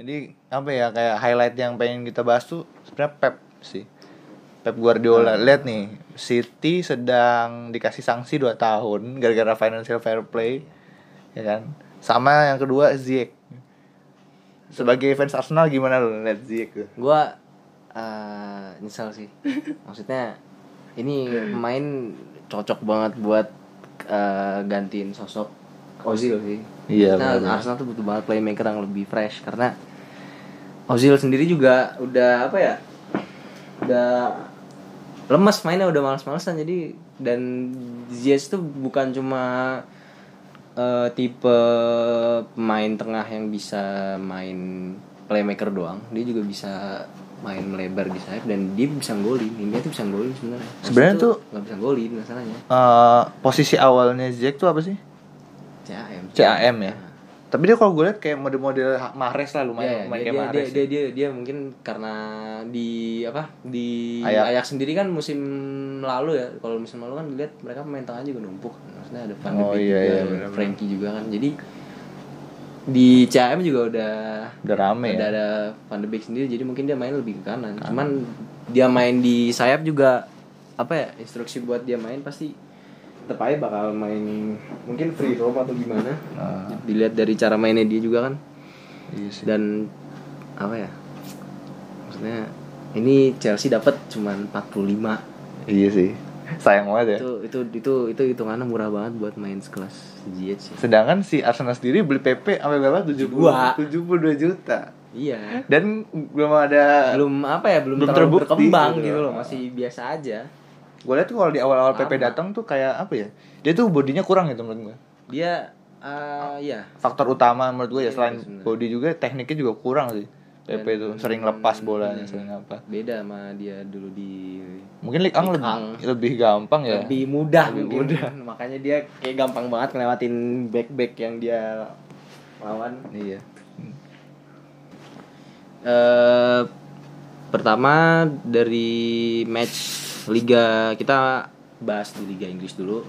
Jadi apa ya kayak highlight yang pengen kita bahas tuh sebenarnya Pep sih. Pep Guardiola. Lihat nih, City sedang dikasih sanksi 2 tahun gara-gara financial fair play. Ya kan? Sama yang kedua Ziyech. Sebagai fans Arsenal gimana lu lihat Ziyech tuh? Gua eh, nyesel sih. Maksudnya ini pemain cocok banget buat eh, gantiin sosok Ozil sih. Iya, Nah. Arsenal tuh butuh banget playmaker yang lebih fresh karena Ozil sendiri juga udah apa ya? Udah lemas mainnya udah males-malesan jadi dan Ziyech tuh bukan cuma eh, tipe pemain tengah yang bisa main playmaker doang, dia juga bisa main melebar di sayap dan dia bisa golin. Dia tuh bisa golin sebenarnya. Sebenarnya tuh- nggak bisa golin masalahnya. Eh, posisi awalnya Ziyech tuh apa sih? CAM. CAM ya. Tapi dia kalau gue lihat kayak model-model Mahrez lah lumayan Iya, lumayan dia, kayak dia, Mahrez. dia, dia, dia, dia mungkin karena di apa di Ayak. Ayak sendiri kan musim lalu ya kalau musim lalu kan dilihat mereka pemain tengah juga numpuk maksudnya ada Van Oh, iya, juga iya. Frankie juga kan jadi di CAM juga udah Udah rame ada ya. ada Van de Beek sendiri jadi mungkin dia main lebih ke kanan cuman dia main di sayap juga apa ya instruksi buat dia main pasti tetap aja bakal main mungkin free roam atau gimana Nah, dilihat dari cara mainnya dia juga kan iya sih. dan apa ya maksudnya ini Chelsea dapat cuman 45 Iya sih. Sayang banget ya. itu itu itu itu hitungannya murah banget buat main sekelas Ziyech sih Sedangkan si Arsenal sendiri beli PP sampai berapa? 70 Dua. 72 juta. iya Dan belum ada belum apa ya belum, Belum terlalu terbukti berkembang gitu. gitu loh masih biasa aja Gue lihat tuh kalau di awal-awal PP datang tuh kayak apa ya? Dia tuh bodinya kurang gitu menurut gue. dia eh ya Faktor utama menurut gue ya Iya, selain sebenarnya. body juga tekniknya juga kurang sih. PP tuh sering lepas bolanya, Hmm. sering apa. beda sama dia dulu di Mungkin 1 Ligue lebih, 1. lebih gampang ya. lebih mudah Lebih mungkin mudah. makanya dia kayak gampang banget ngelewatin back back yang dia lawan Iya. eh pertama dari match liga kita bahas di liga Inggris dulu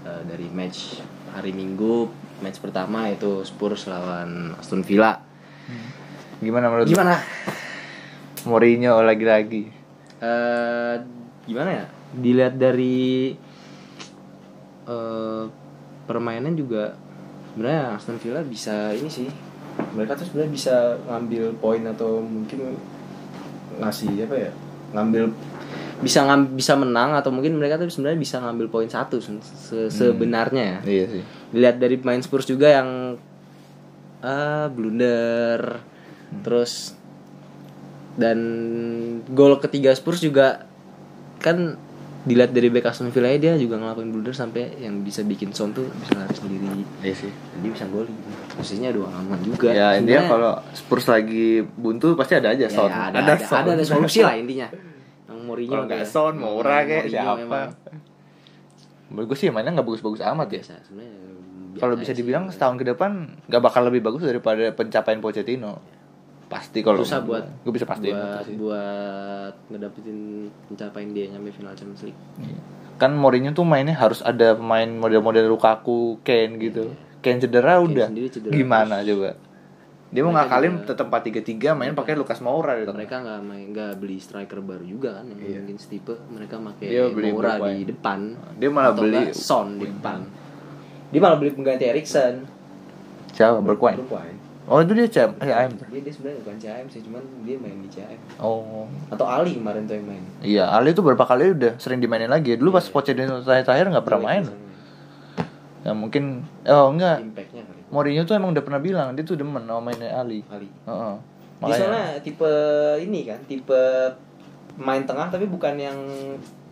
Eh, dari match hari Minggu match pertama itu Spurs lawan Aston Villa Gimana menurut lu? gimana Mourinho lagi-lagi. eh gimana ya dilihat dari eh permainan juga sebenarnya Aston Villa bisa ini sih mereka tuh sebenarnya bisa ngambil poin atau mungkin ngasih apa ya ngambil bisa ngam, bisa menang atau mungkin mereka tuh sebenarnya bisa ngambil poin satu se- se- sebenarnya ya Iya sih. dilihat dari pemain Spurs juga yang ah blunder terus dan gol ketiga Spurs juga kan dilihat dari back Aston Villa dia juga ngelakuin blunder sampai yang bisa bikin Son tuh bisa lari sendiri Iya sih. jadi bisa golin posisinya dua aman juga Ya intinya kalau Spurs lagi buntu pasti ada aja Ya, Son. ya, ada, ada, Son. ada, ada solusi lah intinya Mourinho Kalau nggak kayak- Son, Moura kayak siapa? emang Menurut gue sih mainnya nggak bagus-bagus amat ya. biasa sebenarnya Kalau bisa sih. dibilang setahun ke depan nggak bakal lebih bagus daripada pencapaian Pochettino. Pasti kalau susah buat gue bisa pastiin buat, sih. buat ngedapetin pencapaian dia nyampe final Champions League Kan Mourinho tuh mainnya harus ada pemain model-model Lukaku, Kane gitu. Kane cedera udah. sendiri cedera Gimana coba? Dia mau Mereka ngakalin juga- tetap 4-3-3 main pakai Lucas Moura gitu. mereka nggak main nggak beli striker baru juga kan yang mungkin setipe mereka pakai Iya. Moura di depan Dia malah Atau beli Son di depan dia malah beli pengganti Erikson siapa? Bergwijn. Oh itu dia cam, eh AM tuh. dia dia sebenarnya bukan CM sih cuman dia main di CM Oh. atau Ali kemarin tuh yang main Iya, Ali tuh berapa kali udah sering dimainin lagi. Dulu pas Pochettino terakhir-terakhir nggak pernah main. Ya mungkin oh enggak. impactnya kali Mourinho tuh emang udah pernah bilang dia tuh demen sama mainnya Ali. Ali Heeh. Dia Makanya soalnya tipe ini kan, tipe main tengah tapi bukan yang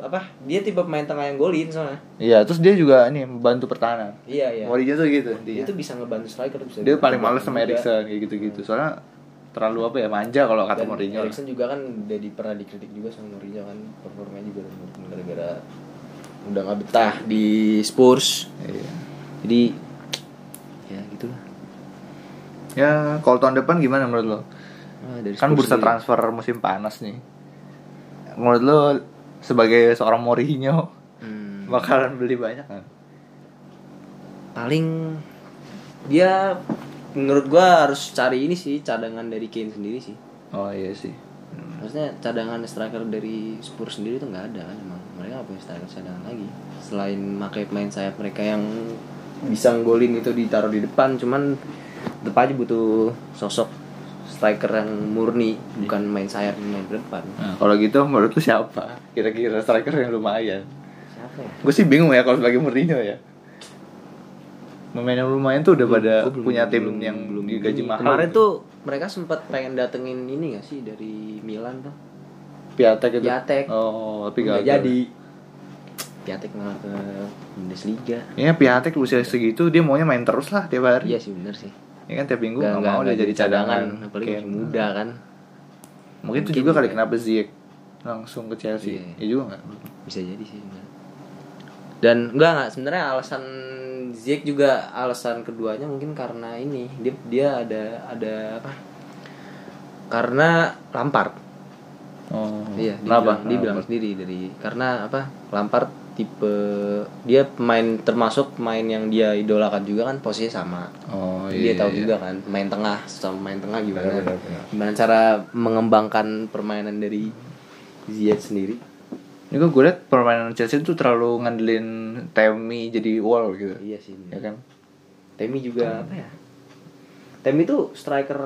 apa? Dia tipe pemain tengah yang golin soalnya. iya, terus dia juga ini membantu pertahanan. Iya iya. Mourinho tuh gitu Dia dia. tuh bisa ngebantu striker bisa. Dia paling males sama Erikson kayak gitu-gitu. Soalnya terlalu apa ya manja kalau kata Dan Mourinho. Erikson juga kan udah di, pernah dikritik juga sama Mourinho kan performanya juga gara-gara udah nggak betah di Spurs. Iya. Jadi. Ya, kalau tahun depan gimana menurut lo? Ah, dari Kan bursa sendiri. transfer musim panas nih. Menurut lo sebagai seorang Mourinho Hmm. bakalan beli banyak kan? paling dia menurut gua harus cari ini sih cadangan dari Kane sendiri sih oh iya sih maksudnya cadangan striker dari Spurs sendiri tuh nggak ada kan emang mereka punya striker cadangan lagi selain pakai pemain sayap mereka yang bisa nggolin itu ditaruh di depan cuman tetap aja butuh sosok striker yang murni bukan main sayap main di depan. Nah, kalau gitu menurut lu siapa? Kira-kira striker yang lumayan. Siapa ya? Gue sih bingung ya kalau sebagai Mourinho ya. Pemain yang lumayan tuh udah pada belum- punya tim belum- yang belum digaji mahal kemarin tuh mereka sempat pengen datengin ini gak sih dari Milan tuh? Piatek itu? Piatek. oh tapi nggak gagal jadi. Piatek malah ke Bundesliga. Ya Piatek usia segitu dia maunya main terus lah tiap hari. Iya sih bener sih ya kan tiap minggu Nggak- mau dia jadi cadangan apalagi Kayak- muda kan. Mungkin itu Mungkin juga kali juga. kenapa Ziyech langsung ke Chelsea. Iya. ya juga nggak? Bisa jadi sih dan enggak enggak sebenarnya alasan Ziyech juga alasan keduanya mungkin karena ini. Dia dia ada ada apa? Karena Lampard. Oh. Iya dia kenapa? bilang, dia bilang sendiri dari karena apa? Lampard tipe dia pemain termasuk pemain yang dia idolakan juga kan posisinya sama oh dia iya tahu iya. juga kan main tengah sama main tengah gimana Benar, benar, benar. gimana cara mengembangkan permainan dari Ziyech sendiri Ini gue liat permainan Chelsea tuh terlalu ngandelin Temi jadi wall gitu. iya sih bener. Ya kan? Temi juga apa ya? Temi itu striker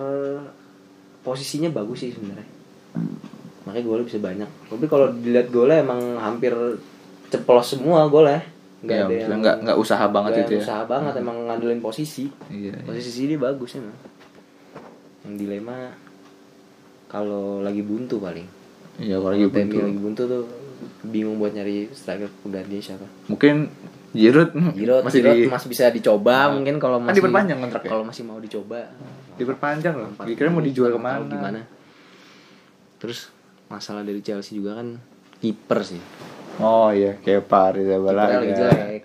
posisinya bagus sih sebenarnya. Makanya golnya bisa banyak. Tapi kalau dilihat golnya emang hampir ceplos semua golnya. Nggak Iya, ada yang nggak nggak usaha banget nggak itu ya. Usaha banget emang ngandelin posisi. Iya. iya. Posisi dia bagus emang. Yang dilema kalau lagi buntu paling. Iya, kalau lagi buntu. lagi buntu tuh bingung buat nyari striker penggantinya siapa. Mungkin Giroud Giroud masih Giroud di masih bisa dicoba Nah, mungkin kalau kan masih diperpanjang kontraknya. kalau masih mau dicoba diperpanjang loh. Kira mau dijual ke mana? gimana terus masalah dari Chelsea juga kan kiper sih Oh iya, Kepa kipernya Arrizabalaga. lagi jelek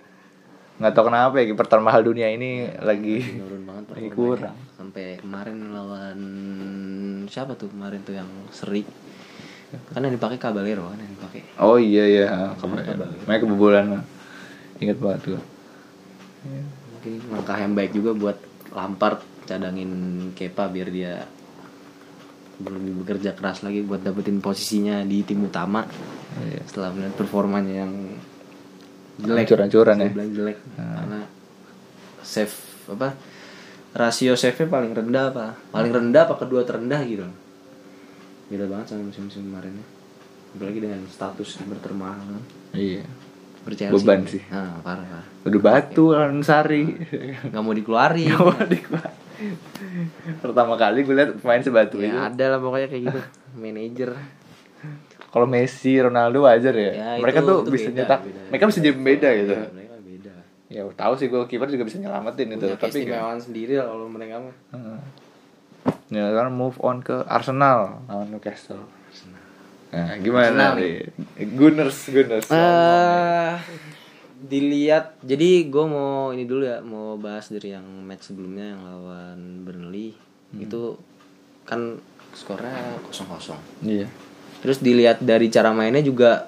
Nggak tahu kenapa ya kiper termahal dunia ini lagi menurun banget lagi kurang. sampai kemarin lawan siapa tuh kemarin tuh yang seri kan yang dipakai Caballero kan yang dipakai Oh iya iya, kabar. Kabar. Mereka kebobolan. Ingat banget tuh. mungkin langkah yang baik juga buat Lampard cadangin Kepa biar dia lebih bekerja keras lagi buat dapetin posisinya di tim utama Iya. setelah melihat performanya yang jelek Hancur-hancuran ya. Bilang jelek karena save apa rasio save nya paling rendah apa paling rendah apa kedua terendah gitu beda banget sama musim-musim kemarinnya apalagi dengan status bertermahal kan Iya. Berchelsea. Beban sih. nah, parah parah Udah batu Alan Sari. nggak mau dikeluarin Gak mau dikeluar. Pertama kali gue liat pemain sebatu itu. ya ada lah pokoknya kayak gitu manajer Kalau Messi, Ronaldo wajar ya. Ya, mereka itu- tuh itu bisa beda, nyetak. beda. Mereka bisa jadi gitu. Ya, mereka beda Ya tahu sih gue kiper juga bisa nyelamatin itu, punya tapi kan. keistimewaan sendiri lah kalau mereka mah Heeh. Ya sekarang move on ke Arsenal lawan Newcastle. Nah, gimana Arsenal nih? Gunners, Gunners. Eh, dilihat jadi gue mau ini dulu ya mau bahas dari yang match sebelumnya yang lawan Burnley itu kan skornya kosong kosong Iya. terus dilihat dari cara mainnya juga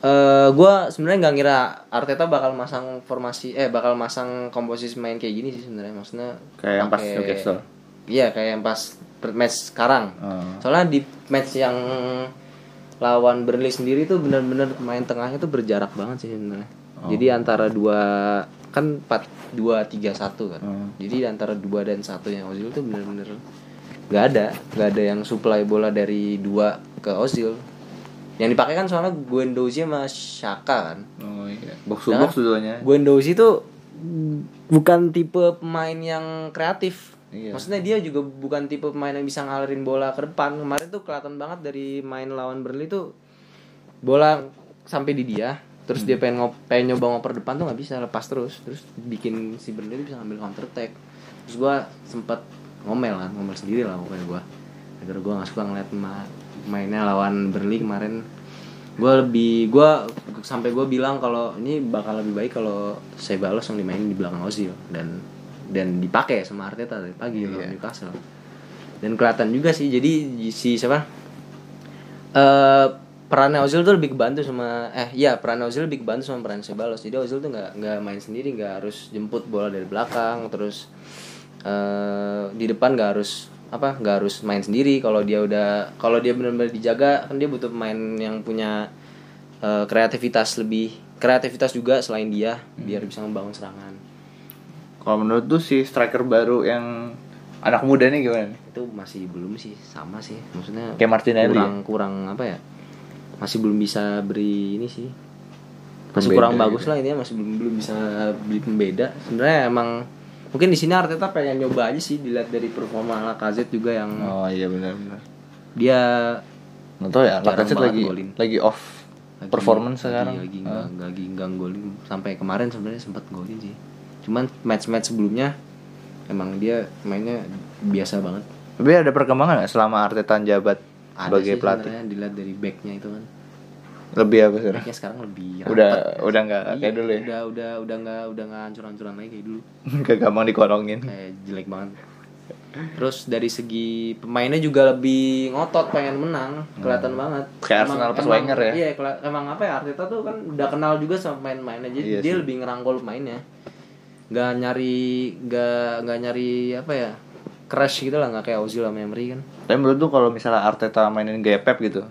eh gue sebenarnya nggak ngira Arteta bakal masang formasi eh bakal masang komposisi main kayak gini sih sebenarnya maksudnya Kayak yang pas Newcastle. iya kayak yang pas match sekarang Oh. soalnya di match yang lawan Burnley sendiri tuh benar-benar main tengahnya tuh berjarak banget sih sebenarnya jadi antara dua kan 4 2 3 1 kan Hmm. jadi antara dua dan satu yang Ozil tuh bener-bener nggak ada nggak ada yang supply bola dari dua ke Ozil yang dipakai kan soalnya Guendouzi sama Shaka kan Oh iya. Box to box. Guendouzi tuh bukan tipe pemain yang kreatif Iya. maksudnya dia juga bukan tipe pemain yang bisa ngalirin bola ke depan. Kemarin tuh kelihatan banget dari main lawan Burnley tuh bola sampai di dia terus dia pengen ngop pengen nyoba ngoper depan tuh nggak bisa lepas terus. Terus bikin si Burnley bisa ngambil counter attack. Terus gua sempet ngomel kan ngomel sendiri lah pokoknya gua. Agar gua nggak suka ngeliat ma- mainnya lawan Burnley kemarin. Gua lebih gua sampai gua bilang kalau ini bakal lebih baik kalau saya balas yang dimainin di belakang Ozil. Dan dan dipakai sama Arteta dari pagi lawan Iya. Newcastle. Dan kelihatan juga sih jadi si siapa? Eh perannya Ozil tuh lebih kebantu sama eh iya perannya Ozil lebih kebantu sama peran Sebalos jadi Ozil tuh nggak nggak main sendiri nggak harus jemput bola dari belakang terus eh di depan nggak harus apa nggak harus main sendiri. Kalau dia udah kalau dia benar-benar dijaga kan dia butuh pemain yang punya eh, kreativitas lebih kreativitas juga selain dia biar bisa membangun serangan Kalau menurut tuh si striker baru yang anak muda nih gimana? nih? itu masih belum sih sama sih maksudnya Kayak Martinelli kurang kurang apa ya masih belum bisa beri ini sih masih Pembeda kurang gitu. bagus lah ini masih belum belum bisa beli pembeda sebenarnya emang mungkin di sini Arteta pengen nyoba aja sih dilihat dari performa Lacazette juga yang Oh iya benar-benar. dia Nggak tahu ya, Lacazette lagi golin. lagi off lagi- performance lagi- sekarang. lagi Ah. nggak lagi nggak golin sampai kemarin sebenarnya sempat golin sih cuman match-match sebelumnya emang dia mainnya biasa banget Tapi ada perkembangan nggak selama Arteta jabat ada sebagai sih pelatih? dilihat dari backnya itu kan Lebih apa sih? backnya sekarang lebih Udah rapat. udah nggak Iya, kayak dulu ya. Udah udah udah nggak udah nggak hancur-hancuran lagi kayak dulu. Gak gampang dikorongin. Kayak jelek banget. Terus dari segi pemainnya juga lebih ngotot pengen menang, kelihatan banget. Hmm. Kayak Arsenal pas Wenger ya? Iya, emang apa ya Arteta tuh kan udah kenal juga sama main-mainnya jadi Iya dia sih. lebih ngerangkul mainnya. Gak nyari gak gak nyari apa ya? crash gitu lah nggak kayak Ozil sama Emery kan. Tapi menurut tuh kalau misalnya Arteta mainin gaya Pep gitu,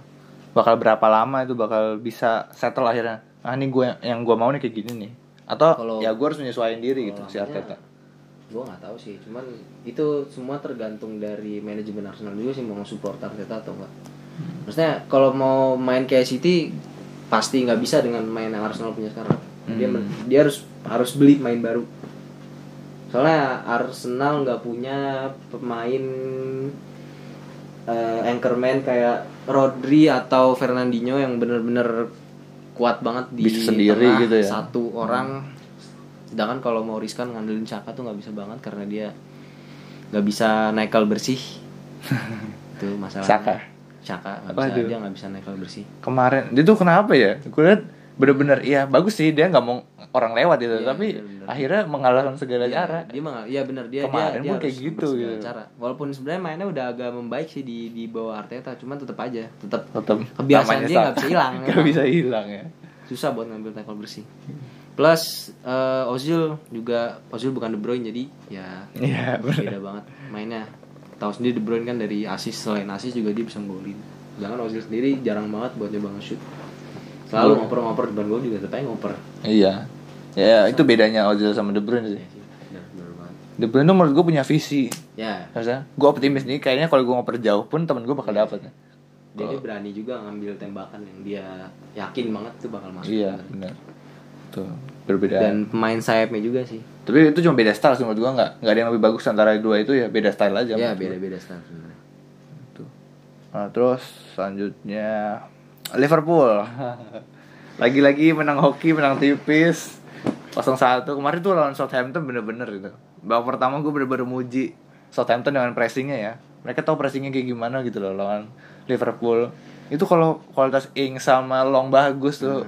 bakal berapa lama itu bakal bisa settle akhirnya? Ah ini gue yang gue mau nih kayak gini nih. Atau Kalau- ya gue harus menyesuaikan diri gitu si Arteta. gue nggak tahu sih cuman itu semua tergantung dari manajemen Arsenal juga sih mau support Arteta atau enggak maksudnya kalau mau main kayak City pasti nggak bisa dengan main yang Arsenal punya sekarang dia Hmm. dia harus harus beli main baru soalnya Arsenal nggak punya pemain eh, anchorman kayak Rodri atau Fernandinho yang bener-bener kuat banget di Bisa sendiri tengah, gitu ya. satu orang sedangkan kalau mau riskan ngandelin Caka tuh nggak bisa banget karena dia nggak bisa naikal bersih itu masalah Saka. Caka nggak bisa Waduh. dia nggak bisa naikal bersih Kemarin dia tuh kenapa ya? Gue liat bener-bener iya bagus sih dia nggak mau orang lewat gitu, Iya, tapi bener-bener. akhirnya mengalahkan segala Iya, cara. dia mah iya benar dia Kemarin dia, dia pun kayak gitu, gitu. cara walaupun sebenarnya mainnya udah agak membaik sih di di bawah Arteta cuman tetap aja tetap Tetap Kebiasaan dia nggak bisa hilang, Nggak emang. bisa hilang ya. susah buat ngambil tackle bersih plus eh, Ozil juga Ozil bukan De Bruyne jadi ya Iya bener. beda banget mainnya tahu sendiri De Bruyne kan dari asis selain asis juga dia bisa golin sedangkan Ozil sendiri jarang banget buat nyoba nge-shoot selalu Iya. ngoper-ngoper depan gol juga tetap aja ngoper Iya. Ya itu bedanya Ozil sama De Bruyne sih. Iya De Bruyne tuh menurut gue punya visi. ya Maksudnya, gue optimis nih kayaknya kalau gue ngoper jauh pun temen gue bakal dia, dia berani juga ngambil tembakan yang dia yakin banget tuh bakal masuk Iya, benar. Tuh, berbeda. dan pemain sayapnya juga sih Tapi itu cuma beda style sih menurut gue nggak nggak ada yang lebih bagus antara dua itu ya beda style aja. ya gua. beda-beda style sebenarnya Tuh. Nah, terus selanjutnya Liverpool. Lagi-lagi menang hoki, menang tipis. 0-1 kemarin tuh lawan Southampton bener-bener gitu. Babak pertama gue bener-bener muji Southampton dengan pressingnya ya. Mereka tahu pressingnya kayak gimana gitu loh lawan Liverpool. Itu kalau kualitas Ing sama Long bagus tuh,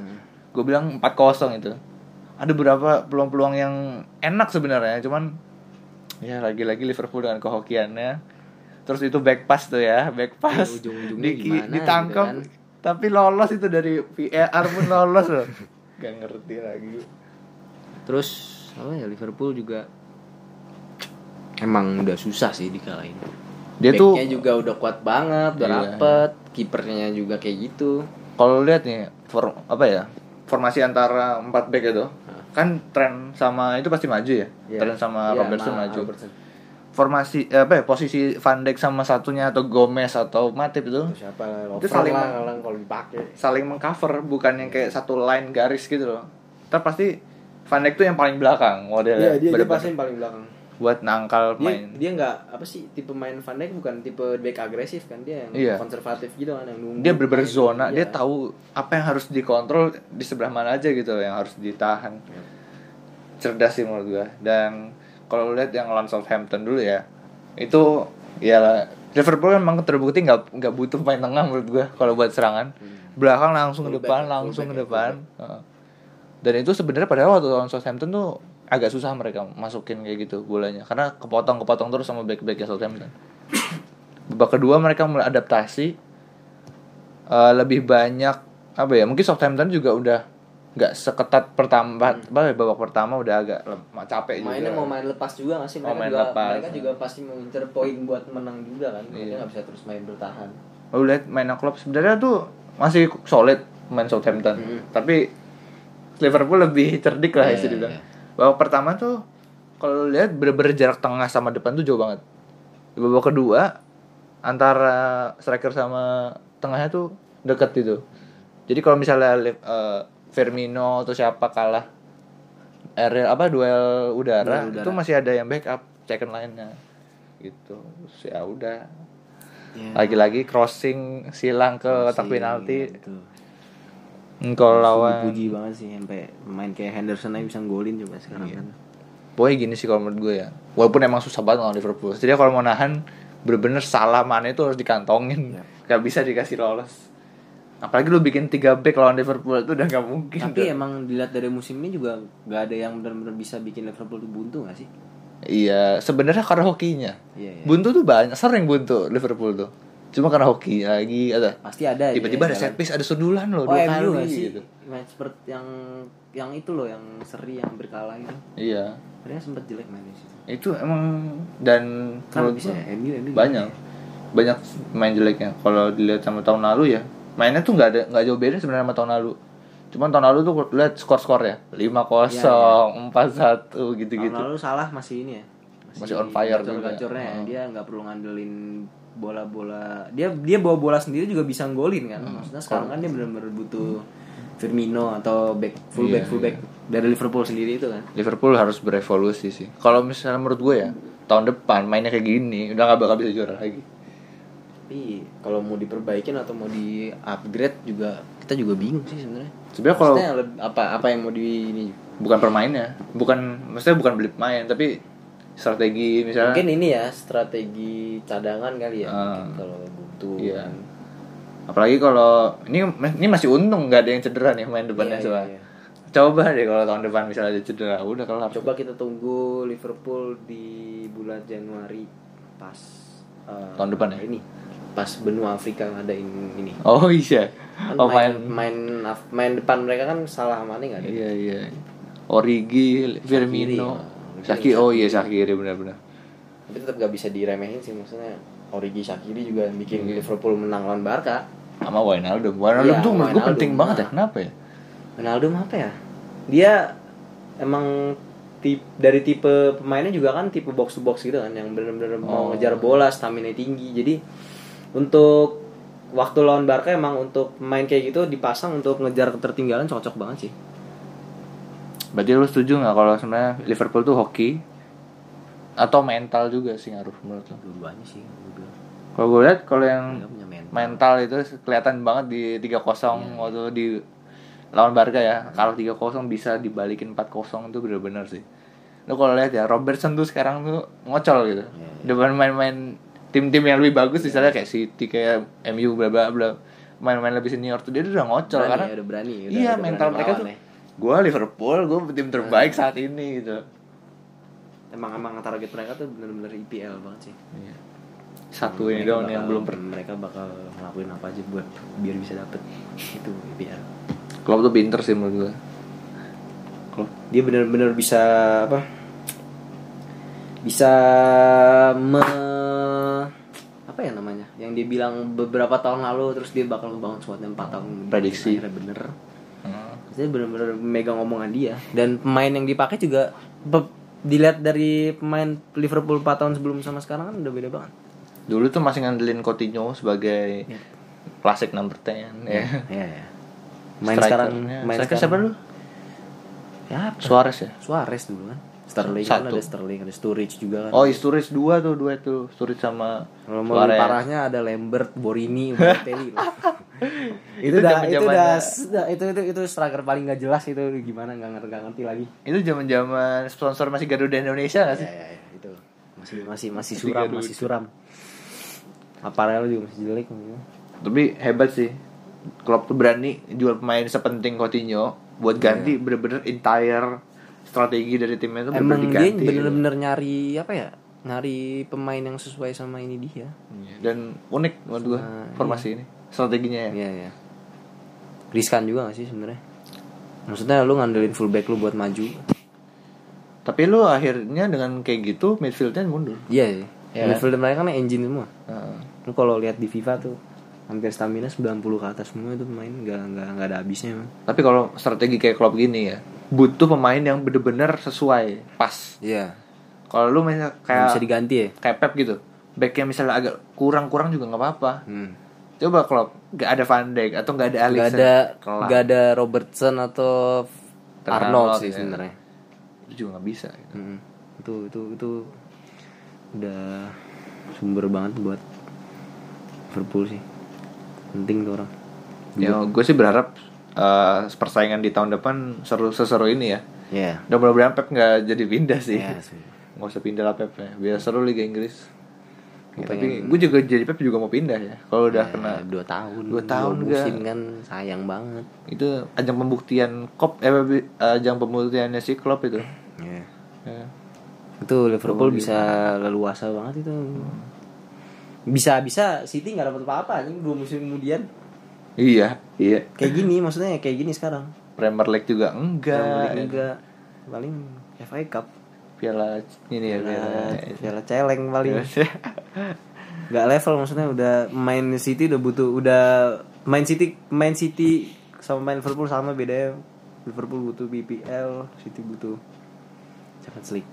gue bilang 4-0 itu. Ada beberapa peluang-peluang yang enak sebenarnya, cuman ya lagi-lagi Liverpool dengan kehokiannya. Terus itu back pass tuh ya, back pass. Ya, ujung-ujungnya Di- gimana ditangkap gitu tapi lolos itu dari VAR pun lolos loh. Gak ngerti lagi. Terus apa ya Liverpool juga emang udah susah sih dikalahin. Dia tuh juga udah kuat banget udah Iya. rapet kipernya juga kayak gitu. Kalau lihat nih for, apa ya formasi antara 4 back itu kan tren sama itu pasti maju ya? Iya. tren sama Iya, Robertson maju. Robertson. formasi eh, apa ya posisi Van Dijk sama satunya atau Gomez atau Matip itu Terus siapa Itu saling- lah kalau kalau dipakai. saling mengcover bukan yang kayak satu line garis gitu loh. Ntar pasti Van Dijk tuh yang paling belakang modelnya iya dia, dia pasti yang paling belakang buat nangkal dia main dia nggak apa sih tipe main Van Dijk bukan tipe back agresif kan dia yang Iya. konservatif gitu kan yang nunggu dia bener main. zona dia Iya. tahu apa yang harus dikontrol di sebelah mana aja gitu yang harus ditahan Iya. cerdas sih menurut gua dan kalau lihat yang lawan Southampton dulu ya itu ya Liverpool kan memang terbukti nggak nggak butuh pemain tengah menurut gua kalau buat serangan belakang langsung ke Hmm. Depan back, full langsung ke back, depan Heeh. Dan itu sebenarnya padahal waktu lawan Southampton tuh agak susah mereka masukin kayak gitu bolanya. Karena kepotong kepotong terus sama back backnya Southampton. Babak kedua mereka mulai adaptasi eh, lebih banyak apa ya mungkin Southampton juga udah nggak seketat pertama apa ya, babak pertama udah agak lem- capek mainnya juga mau main lepas juga nggak sih Mau mereka main juga? lepas. mereka juga pasti mengincar poin buat menang juga kan. Mereka Iya. nggak bisa terus main bertahan. Lu lihat mainnya klub sebenarnya tuh masih solid main Southampton. Mhm. tapi Liverpool lebih cerdik lah bisa dibilang. iya. babak pertama tuh kalau lihat bener-bener jarak tengah sama depan tuh jauh banget. Di babak kedua antara striker sama tengahnya tuh deket itu jadi kalau misalnya eh, Firmino atau siapa kalah aerial apa duel udara, Duel udara. itu masih ada yang backup second line-nya. Gitu. Ya udah. Ya, lagi-lagi crossing silang ke Crossing, kotak penalti. gitu. Kalau lawan. puji banget sih sampai main kayak Henderson aja bisa golin coba sekarang Iya. kan Pokoknya gini sih kalau menurut gue ya. Walaupun emang susah banget lawan Liverpool. Jadi kalau mau nahan Bener-bener salah mana itu harus dikantongin. Iya. Gak bisa dikasih lolos. Apalagi lu bikin 3 back lawan Liverpool itu udah gak mungkin. Tapi tuh. emang dilihat dari musim ini juga nggak ada yang benar-benar bisa bikin Liverpool tuh buntu nggak sih? Iya sebenarnya karena hokinya. Iya, iya. Buntu tuh banyak Sering buntu Liverpool tuh Cuma karena hoki lagi ada. Pasti ada aja Tiba-tiba yang ada jalan. set piece Ada sundulan loh oh Dua MU kali sih. gitu. Match seperti yang yang itu loh yang seri yang berkalah itu. Iya. Mereka sempat jelek mainnya sih Itu emang Dan kan menurut bisa ya MU MU banyak. banyak main jeleknya. Kalau dilihat sama tahun lalu ya mainnya tuh nggak ada nggak jauh beda sebenarnya sama tahun lalu. Cuman tahun lalu tuh lihat skor skor ya lima kosong empat satu gitu tahun gitu lalu salah masih ini ya. Masih on fire juga. gacor-gacornya ya. Hmm. dia nggak perlu ngandelin bola-bola dia dia bawa bola sendiri juga bisa golin kan. Hmm. maksudnya sekarang kan dia benar-benar butuh Firmino atau back fullback Iya, fullback dari Liverpool sendiri itu kan. Liverpool harus berevolusi sih. Kalau misalnya menurut gue ya tahun depan mainnya kayak gini udah nggak bakal bisa juara lagi. Tapi kalau mau diperbaikin atau mau di upgrade juga kita juga bingung sih sebenarnya. Sebenarnya kalau apa apa yang mau di ini? Bukan permainnya bukan maksudnya bukan beli pemain tapi strategi misalnya mungkin ini ya strategi cadangan kali ya mungkin kalau buntu Iya. kan. apalagi kalau ini ini masih untung nggak ada yang cedera nih main Iya, depannya iya, soalnya. iya. Coba deh kalau tahun depan misalnya ada cedera, udah kelar. Coba kita tunggu Liverpool di bulan Januari pas eh, Tahun depan ya? Ini pas benua Afrika ngadain ini. Oh iya. Kan Oh main, main. main main depan mereka kan salah mana nggak ada. Iya iya. Origi, Firmino, Shaqiri. Shakiri. Oh iya Shakiri benar-benar. Tapi tetap gak bisa diremehin sih maksudnya. Origi Shakiri juga bikin Iya. Liverpool menang lawan Barca. Sama Wijnaldum. Wijnaldum Iya, tuh menurut gue Wijnaldum. penting banget ya. Nah. Kenapa ya? Ronaldo apa ya? Dia emang tip, dari tipe pemainnya juga kan tipe box to box gitu kan yang benar-benar mau Oh. ngejar bola, stamina tinggi. Jadi untuk waktu lawan Barca emang untuk main kayak gitu dipasang untuk ngejar ketertinggalan cocok banget sih. Berarti lu setuju nggak kalau sebenarnya Liverpool tuh hoki atau mental juga sih ngaruh menurut lo? Dua-duanya sih. Kalau gue lihat kalau yang mental. mental itu kelihatan banget di 3-0 waktu di lawan Barca ya. Kalau 3-0 bisa dibalikin 4-0 itu bener-bener sih. Lu kalau lihat ya Robertson tuh sekarang tuh ngocol gitu. Iya, Depan main-main tim-tim yang lebih bagus misalnya kayak City kayak MU bla bla bla. Main-main lebih senior tuh dia udah ngocol Berani karena ya, udah berani, udah- iya udah mental berani mereka tuh ya. Gue Liverpool gue tim terbaik saat ini gitu. Emang emang target mereka tuh bener-bener IPL banget sih. Iya. Satu ini doang yang belum pernah. mereka bakal ngelakuin apa aja buat biar bisa dapet itu IPL. Klopp tuh pinter sih menurut gue. Klopp dia benar-benar bisa apa bisa me apa ya namanya yang dia bilang beberapa tahun lalu terus dia bakal ngebangun yang 4 tahun. Prediksi. bener Dia benar-benar megang omongan dia dan pemain yang dipakai juga dilihat dari pemain Liverpool 4 tahun sebelum sama sekarang kan udah beda banget Dulu tuh masih ngandelin Coutinho sebagai Iya. klasik number 10 ya. ya ya main Striker- sekarang main sekarang siapa dulu? ya apa? Suarez ya? Suarez dulu kan Sterling kan Satu. ada Sterling ada Sturridge juga kan Oh, Sturridge dua tuh, dua itu. Sturridge sama Suarez. parahnya ada Lambert, Borini, Balotelli. itu Itu udah itu udah sudah- itu itu itu striker paling gak jelas itu gimana nggak ngerti nggak ngerti lagi. Itu zaman-zaman sponsor masih Garuda Indonesia gak Ya, sih? ya, ya, itu masih masih masih suram masih suram. Aparel juga masih jelek. gitu. Tapi hebat sih. Klopp tuh berani jual pemain sepenting Coutinho buat ganti bener-bener entire strategi dari timnya tuh Emang dia bener-bener nyari apa ya? Nyari pemain yang sesuai sama ini dia. Iya. Dan unik menurut Sama- formasi ini. Strateginya ya. Iya ya. Riskan juga gak sih sebenarnya? maksudnya lu ngandelin fullback lu buat maju Tapi lu akhirnya dengan kayak gitu midfieldnya mundur. iya Iya. midfield mereka kan engine semua Heeh. lu kalau lihat di FIFA tuh hampir stamina 90 ke atas semua itu pemain nggak nggak nggak ada habisnya Tapi kalau strategi kayak klub gini ya, butuh pemain yang bener-bener sesuai, pas. iya Kalau lu misalnya Nggak kayak bisa diganti ya kayak Pep gitu, backnya misalnya agak kurang-kurang juga nggak apa-apa. hmm. Coba klub, gak ada Van Dijk atau gak ada Gak Alisson, ada Kelar. gak ada Robertson atau Arnold, Arnold sih ya. sebenarnya itu juga nggak bisa. gitu. Mm, itu itu itu udah sumber banget buat Liverpool sih penting tuh orang Ya, gue sih berharap eh, persaingan di tahun depan seru seseru ini ya. ya Dan mudah-mudahan Pep nggak jadi pindah sih. Iya sih. Nggak usah pindah lah Pep ya. Biar seru Liga Inggris. Tapi gue juga jadi Pep juga mau pindah ya. Kalau udah Ya, kena dua tahun Dua tahun musim nggak? kan sayang banget itu ajang pembuktian kop eh eh, ajang pembuktiannya si Klopp itu. ya. Ya. itu Liverpool bisa leluasa banget itu bisa bisa City nggak dapat apa-apa anjing dua musim kemudian Iya, iya. kayak gini maksudnya kayak gini sekarang Premier League juga enggak. Premier League enggak paling FA Cup Piala ini ya, piala, piala. piala celeng paling nggak level maksudnya udah main City udah butuh udah main City main City sama main Liverpool sama bedanya Liverpool butuh BPL City butuh Champions League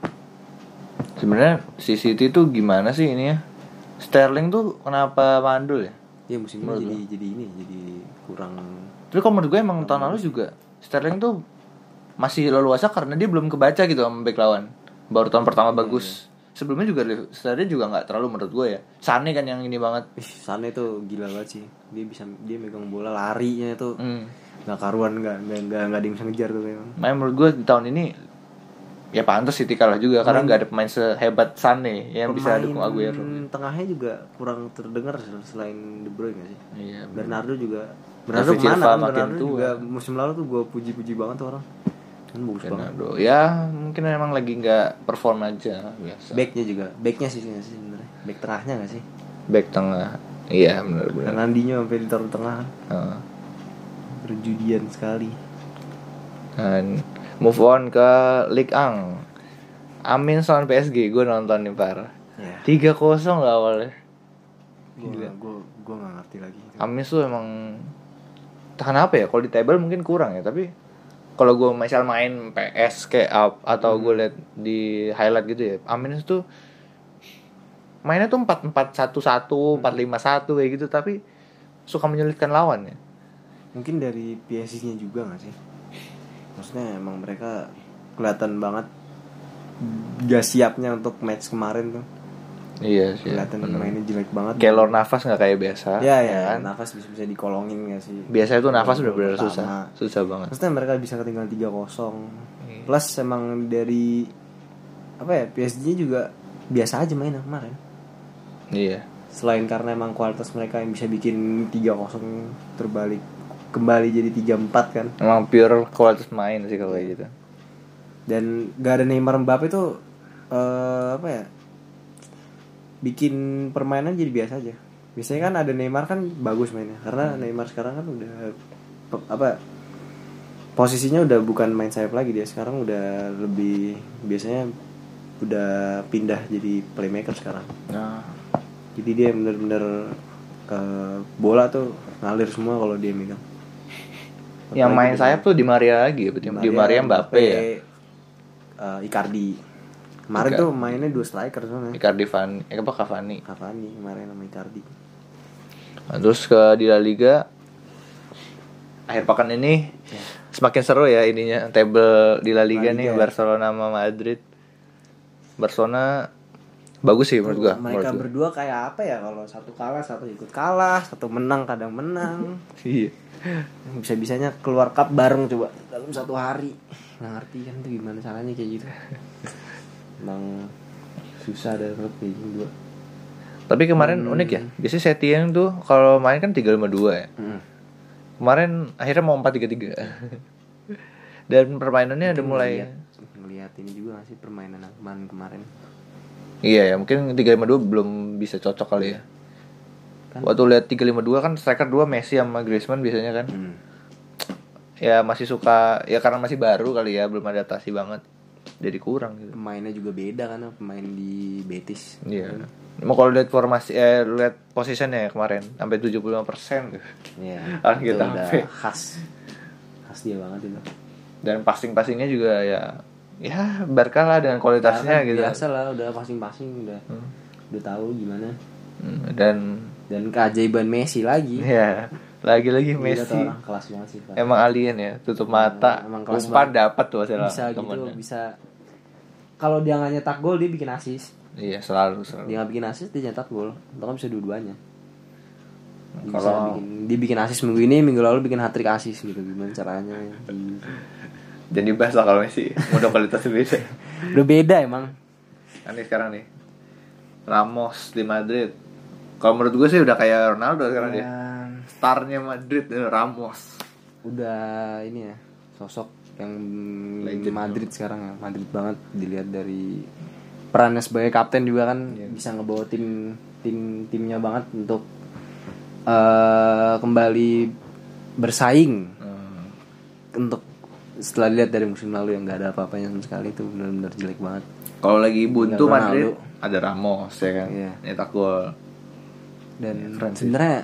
Sebenarnya si City tuh gimana sih ini ya? Sterling tuh kenapa mandul ya? Ya musim ini jadi jadi ini jadi kurang Tapi kalau menurut gue emang tahun lalu juga Sterling tuh masih leluasa karena dia belum kebaca gitu sama back lawan. Baru tahun pertama bagus. Sebelumnya juga Sterling juga nggak terlalu menurut gue ya. Sane kan yang ini banget. Ih, Sane tuh gila banget sih dia bisa dia megang bola larinya tuh Hmm. nggak karuan nggak nggak nggak ada yang bisa ngejar tuh memang Makanya menurut gue di tahun ini ya pantas City kalah juga karena nggak ada pemain sehebat Sane yang bisa dukung Aguero. tengahnya juga kurang terdengar selain De Bruyne sih Iya. Bernardo juga Bernardo David Silva kan makin Bernardo tua. juga musim lalu tuh gue puji-puji banget tuh orang kan bagus banget Bernardo. Ya mungkin memang lagi nggak perform aja biasa. backnya juga backnya sih nggak sih sebenarnya back tengahnya gak sih Back tengah. Iya benar-benar. Fernandinho sampai ditaruh tengah Heeh. perjudian sekali Dan move on ke Ligue 1 Amin lawan PSG gue nonton nih parah ya tiga kosong lah awalnya. Gue gue gue nggak ngerti lagi. Amin tuh emang entah kenapa ya? Kalau di table mungkin kurang ya tapi kalau gue misal main PS kayak up atau gue liat di highlight gitu ya Amin tuh mainnya tuh empat empat satu satu empat lima satu kayak gitu tapi suka menyulitkan lawan ya. Mungkin dari PSG nya juga gak sih maksudnya emang mereka kelihatan banget gak siapnya untuk match kemarin tuh. Iya sih kelihatan mainnya jelek banget. Kelor nafas nggak kayak biasa ya ya kan? nafas bisa bisa dikolongin gak sih? Biasanya tuh nafas udah pertama. susah. susah banget. Maksudnya mereka bisa ketinggalan 3-0 Iya. plus emang dari apa ya PSG juga biasa aja mainnya kemarin. Iya. Selain karena emang kualitas mereka yang bisa bikin 3-0 terbalik kembali jadi 3-4 kan. Emang pure kualitas main sih kalau kayak gitu. Dan gak ada Neymar Mbappe tuh eh, apa ya bikin permainan jadi biasa aja. Biasanya kan ada Neymar kan bagus mainnya. Karena Neymar sekarang kan udah apa posisinya udah bukan main sayap lagi. Dia sekarang udah lebih biasanya udah pindah jadi playmaker sekarang. Nah. Jadi dia bener-bener eh, bola tuh ngalir semua kalau dia megang yang main sayap tuh di Maria lagi ya di Maria Mbappe ya? eh, Icardi. Kemarin Icardi. tuh mainnya dua striker sebenarnya Icardi Van eh apa Cavani. Cavani kemarin sama Icardi. Nah, terus ke di La Liga. Akhir pekan ini semakin seru ya ininya table di La Liga La nih Liga. Barcelona sama Madrid. Barcelona bagus sih menurut gua mereka menurut gua. berdua kayak apa ya kalau satu kalah satu ikut kalah satu menang kadang menang. Iya. Bisa bisanya keluar cup bareng coba dalam satu hari. Nggak ngerti kan tuh gimana caranya kayak gitu. Emang susah ada klub kayak gitu dua tapi kemarin unik ya biasanya Setien tuh kalau main kan 352 ya. Hmm. kemarin akhirnya mau 433 dan permainannya udah mulai ngeliat, ngeliat ini juga gak sih permainan kemarin kemarin Iya ya, mungkin 352 belum bisa cocok kali ya. Kan- Waktu lihat 352 kan striker 2 Messi sama Griezmann biasanya kan. hmm. ya masih suka ya karena masih baru kali ya belum adaptasi banget jadi kurang gitu pemainnya juga beda kan pemain di Betis Iya. Mau kalau lihat formasi eh lihat posisinya ya kemarin sampai 75% persen Iya. Itu kita udah sampai. khas khas dia banget itu Dan passing-passingnya juga ya ya Barca lah dengan kualitasnya Karena gitu. biasa lah udah passing-passing udah Hmm. udah tahu gimana Hmm, Dan dan keajaiban Messi lagi ya lagi-lagi Messi orang kelas banget sih Pak. emang alien ya tutup mata emang kelas umpan dapat tuh hasil bisa gitu temennya. bisa kalau dia nggak nyetak gol dia bikin asis Iya selalu selalu. dia nggak bikin asis dia nyetak gol atau kan bisa dua-duanya Kalau- bikin dia bikin asis minggu ini minggu lalu bikin hat trick asis gitu gimana caranya Gitu. Jadi bahas lah kalau Messi udah kualitasnya beda. udah beda emang nih sekarang nih Ramos di Madrid. Kalau menurut gue sih udah kayak Ronaldo sekarang dia. Starnya Madrid eh, Ramos. udah ini ya sosok yang Legend Madrid sekarang ya Madrid banget dilihat dari perannya sebagai kapten juga kan bisa ngebawa tim tim timnya banget untuk eh kembali bersaing Hmm. untuk setelah dilihat dari musim lalu yang nggak ada apa-apanya sama sekali itu benar-benar jelek banget Kalau lagi buntu Madrid Ronaldo. ada Ramos ya kan. Iya. Nyetak gol. dan sih. sebenarnya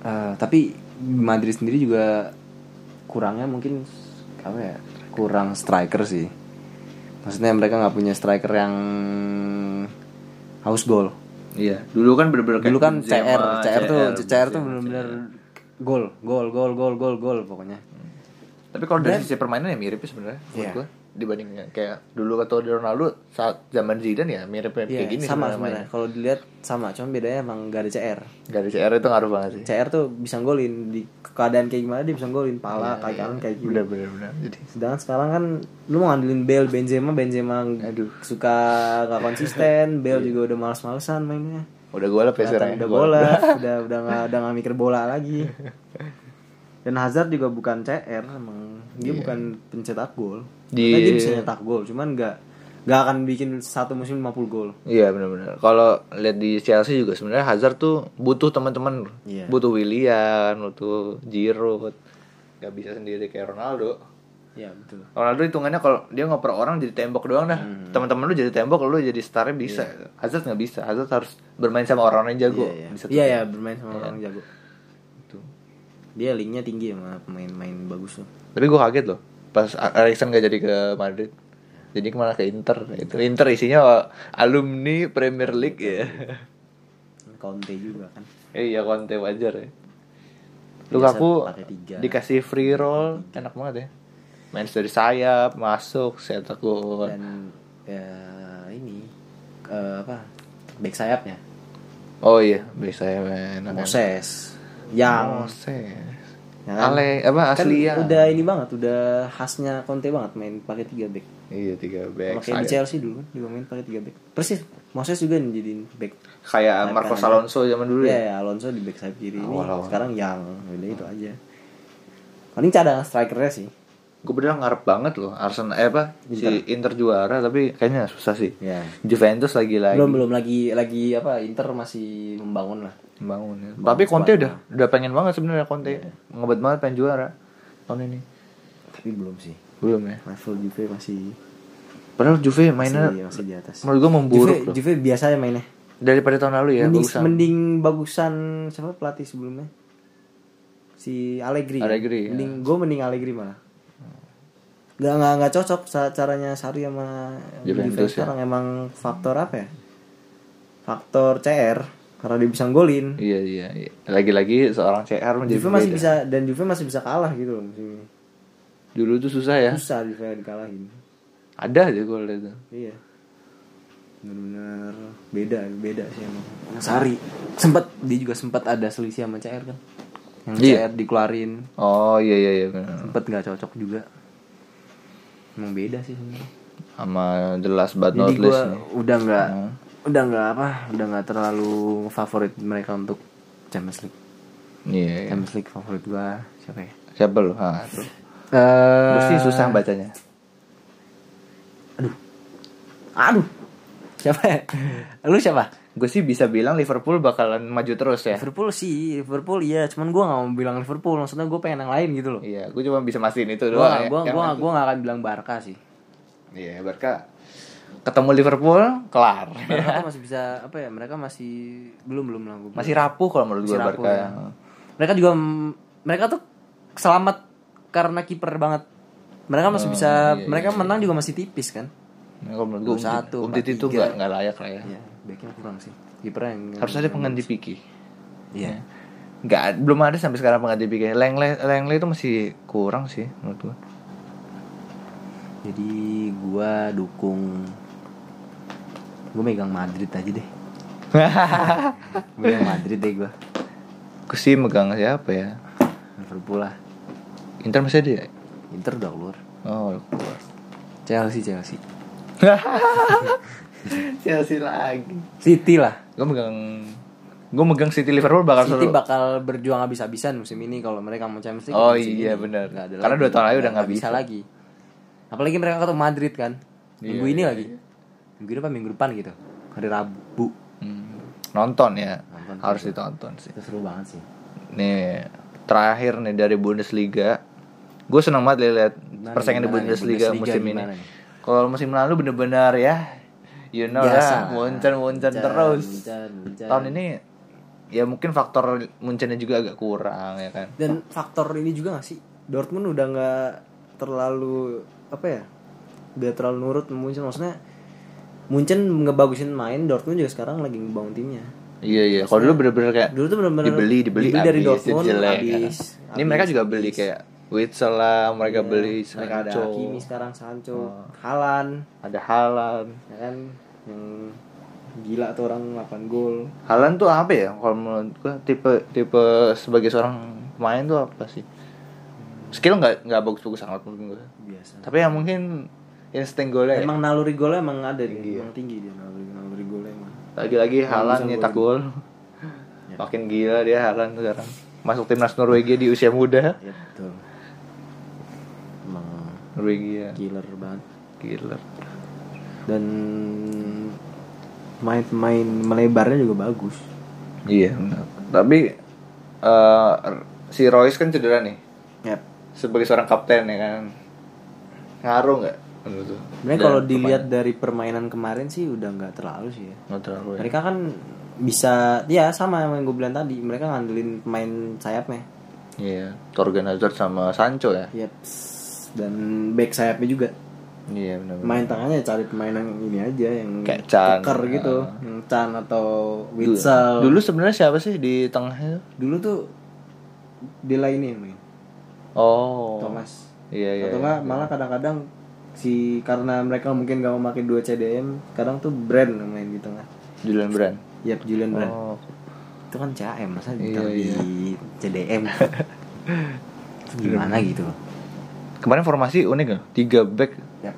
eh, tapi Madrid sendiri juga kurangnya mungkin apa ya kurang striker sih maksudnya mereka nggak punya striker yang haus gol Iya, dulu kan bener-bener dulu kan Benzema, CR CR tuh CR tuh Benzema, benar-benar gol gol gol gol gol gol pokoknya Tapi kalau dari sisi permainan ya mirip ya sebenarnya Iya. gua dibanding kayak dulu atau di Ronaldo saat zaman Zidane ya mirip kayak Iya, gini sama sebenarnya kalau dilihat sama cuma bedanya emang gak ada CR. Gak ada CR itu ngaruh banget sih. CR tuh bisa golin di keadaan kayak gimana dia bisa golin pala kaki kanan kayak gini Bener bener bener. Jadi Sedangkan sekarang kan lu mau ngandelin Bale, Benzema, Benzema Aduh. suka gak konsisten, Bale juga udah males-malesan mainnya. udah gue lah ya udah bola, udah udah nggak udah nggak mikir bola lagi. Dan Hazard juga bukan CR, emang dia bukan pencetak gol. Di- Di... dia bisa nyetak gol, cuman nggak nggak akan bikin satu musim 50 gol. Iya benar-benar. Kalau lihat di Chelsea juga sebenarnya Hazard tuh butuh teman-teman, Iya. butuh Willian, butuh Giroud. Gak bisa sendiri kayak Ronaldo. Iya betul. Ronaldo hitungannya kalau dia ngoper orang jadi tembok doang dah. Hmm. Teman-teman lu jadi tembok, lu jadi starnya bisa. Hazard nggak bisa. Hazard harus bermain sama orang yang jago. Iya iya. Bisa Iya ya bermain sama orang jago. Dia linknya tinggi sama pemain-pemain bagus tuh. Tapi gue kaget loh pas Erikson gak jadi ke Madrid. Jadi ke mana ke Inter itu Inter isinya alumni Premier League ya. Conte juga kan. Eh, iya Conte wajar ya. Pakai tiga. dikasih free roll enak banget ya. Main dari sayap, masuk, cetak gol. dan ya ini eh, apa back sayapnya Oh iya, bisa ya main. Moses yang Moses. ya kan? Ale apa kan asli ya? udah ini banget udah khasnya Conte banget main pakai tiga back Iya tiga back. Sama kayak di. Chelsea dulu kan juga main pakai tiga back persis Moses juga jadi back Kayak Marcos Alonso zaman dulu ya, ya. ya Alonso di back sayap kiri ini Awal-awal. sekarang yang udah itu aja paling cadangan strikernya sih Gue bener ngarep banget loh Arsenal eh apa si Inter juara tapi kayaknya susah sih. ya Juventus lagi lagi belum belum lagi lagi apa Inter masih membangun lah bangun ya. Tapi Conte udah udah pengen banget sebenarnya Conte. Ngebet banget pengen juara tahun ini. tapi belum sih Belum ya. level Juve masih Padahal Juve mainnya masih, masih di atas menurut gue memburuk Juve, loh. Juve biasa ya mainnya Daripada tahun lalu ya mending, bagusan. mending bagusan siapa pelatih sebelumnya si Allegri Allegri, ya. mending gue mending Allegri malah nggak nggak nggak cocok caranya Sari sama Juventus, Juve ya. sekarang emang faktor apa ya faktor CR karena dia bisa golin Iya iya. iya. Lagi-lagi seorang CR menjadi Juve masih beda. bisa dan Juve masih bisa kalah gitu loh musim ini Dulu tuh susah ya. susah Juve dikalahin Ada aja gue liat tuh. iya benar-benar beda beda sih emang Sari sempat dia juga sempat ada selisih sama CR kan yang Iya. CR dikeluarin Oh iya iya iya benar. sempet nggak cocok juga emang beda sih sebenarnya Sama the last but not jadi least nih. udah nggak Hmm. Udah nggak apa udah nggak terlalu favorit mereka untuk Champions League Iya. iya. Champions League favorit gue siapa ya Siapa lu? Ah, tuh. Eh, sih susah bacanya. aduh aduh siapa ya lu siapa gue sih bisa bilang Liverpool bakalan maju terus ya. Liverpool sih Liverpool iya cuman gue nggak mau bilang Liverpool maksudnya gue pengen yang lain gitu loh Iya, gue cuma bisa mastiin itu doang. ya. gue Yang gue gue nggak akan bilang Barca sih Iya, Barca ketemu Liverpool kelar. Tuh masih bisa apa ya mereka masih belum belum lah Masih rapuh kalau menurut gue Barca. ya. mereka juga mereka tuh selamat karena kiper banget mereka masih bisa iya, mereka menang juga masih tipis kan Nah, kalau menurut gue satu, Umtiti itu nggak nggak layak lah ya. ya backnya kurang sih kipernya yang Harus ada pengganti Piki. iya Nggak, belum ada sampai sekarang pengganti Piki. Lengle, Lengle itu masih kurang sih menurut gue. Jadi gua dukung gue megang Madrid aja deh gue megang Madrid deh gua Gue sih megang siapa ya? Liverpool lah Inter masih ada ya? Inter udah keluar Oh, keluar. Chelsea Chelsea Chelsea lagi. City lah Gue megang gue megang City Liverpool bakal City seru. bakal berjuang habis-habisan musim ini kalau mereka mau Champions League Oh iya, benar. Karena lagi. dua tahun lalu udah nggak bisa bisa. lagi apalagi mereka ketemu Madrid kan minggu Iya, ini iya, lagi minggu ini apa minggu depan gitu hari Rabu Hmm, nonton ya. Nonton Harus ditonton sih. itu seru banget sih Nih, terakhir nih dari Bundesliga. Gue seneng banget lihat persaingan di? Bundesliga, Bundesliga musim ini. Kalau musim lalu bener-bener ya, you know Biasa. lah, muncul muncul Muncan, terus. muncan, muncan. Tahun ini ya mungkin faktor munculnya juga agak kurang ya kan. dan faktor ini juga gak sih Dortmund udah nggak terlalu apa ya udah terlalu nurut Munchen maksudnya Munchen ngebagusin main Dortmund juga sekarang lagi ngebangun timnya Iya iya. Kalau dulu bener-bener kayak dulu tuh bener-bener dibeli dibeli, dari abis, Dortmund jelek, abis, kan. Ini mereka juga beli kayak Witsel lah, mereka beli Iya, mereka ada Sancho. Hakimi sekarang Sancho Oh. Halan ada Halan. ya kan yang gila tuh orang 8 gol Halan tuh apa ya? Kalau menurut gua tipe tipe sebagai seorang pemain tuh apa sih? Skill nggak nggak bagus-bagus sangat menurut gue. biasa Tapi yang mungkin insting golnya ya. emang naluri golnya emang ada dia Tinggi ya. emang tinggi dia naluri naluri golnya emang lagi-lagi Halan nyetak gol. gol. Makin gila dia Halan sekarang. Masuk timnas Norwegia di usia muda. ya betul emang Norwegia killer banget gila. dan main-main melebarnya juga bagus Iya benar. Tapi eh, si Royce kan cedera nih. Yap. Sebagai seorang kapten ya kan. Ngaruh nggak menurut lu? Sebenarnya Dan kalau dilihat dari permainan kemarin sih udah nggak terlalu sih ya. Nggak terlalu ya. Mereka kan bisa ya sama yang gue bilang tadi mereka ngandelin pemain sayapnya. Iya, Torgan Hazard sama Sancho ya. Yap. Dan back sayapnya juga. Iya benar. Main tengahnya cari pemain yang ini aja yang Kayak Chan. tuker gitu, Ah. yang Chan atau Dulu, Witsel. dulu sebenarnya siapa sih di tengahnya? dulu tuh Dela ini yang main. Oh. Thomas. Iya iya. atau iya. enggak malah kadang-kadang si karena mereka mungkin gak mau pakai dua CDM sekarang tuh brand yang main di tengah Julian Brand. Yap Julian Brand Oh. itu kan CAM masa Iya, iya. di CDM gimana gitu Kemarin formasi unik loh, tiga back Yap.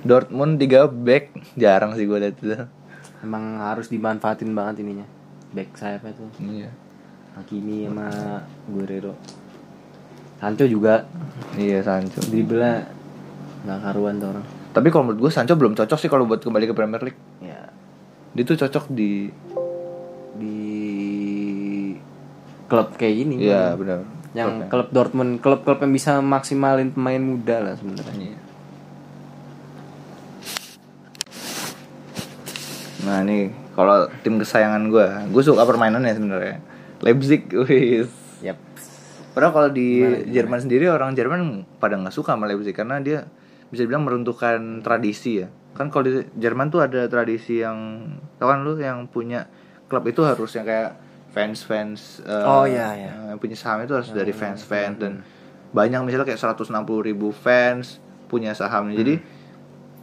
Dortmund tiga back jarang sih gue lihat itu. emang harus dimanfaatin banget ininya back sayapnya tuh Iya. Hakimi sama Guerrero Sancho juga Iya Sancho. dribblenya nggak karuan tuh orang Tapi kalau menurut gue Sancho belum cocok sih kalau buat kembali ke Premier League. ya Dia tuh cocok di di klub kayak gini Iya benar. yang Klubnya. klub Dortmund klub-klub yang bisa maksimalin pemain muda lah sebenarnya Iya. Nah nih kalau tim kesayangan gue, gue suka permainannya sebenarnya. Leipzig, wis. Padahal kalau di Jerman sendiri orang Jerman pada nggak suka sama Leipzig karena dia bisa dibilang meruntuhkan tradisi ya. Kan kalau di Jerman tuh ada tradisi yang tau kan lu yang punya klub itu harus yang kayak fans-fans eh, Oh, iya, iya. yang punya saham itu harus dari fans-fans dan banyak misalnya kayak 160 ribu fans punya sahamnya. Jadi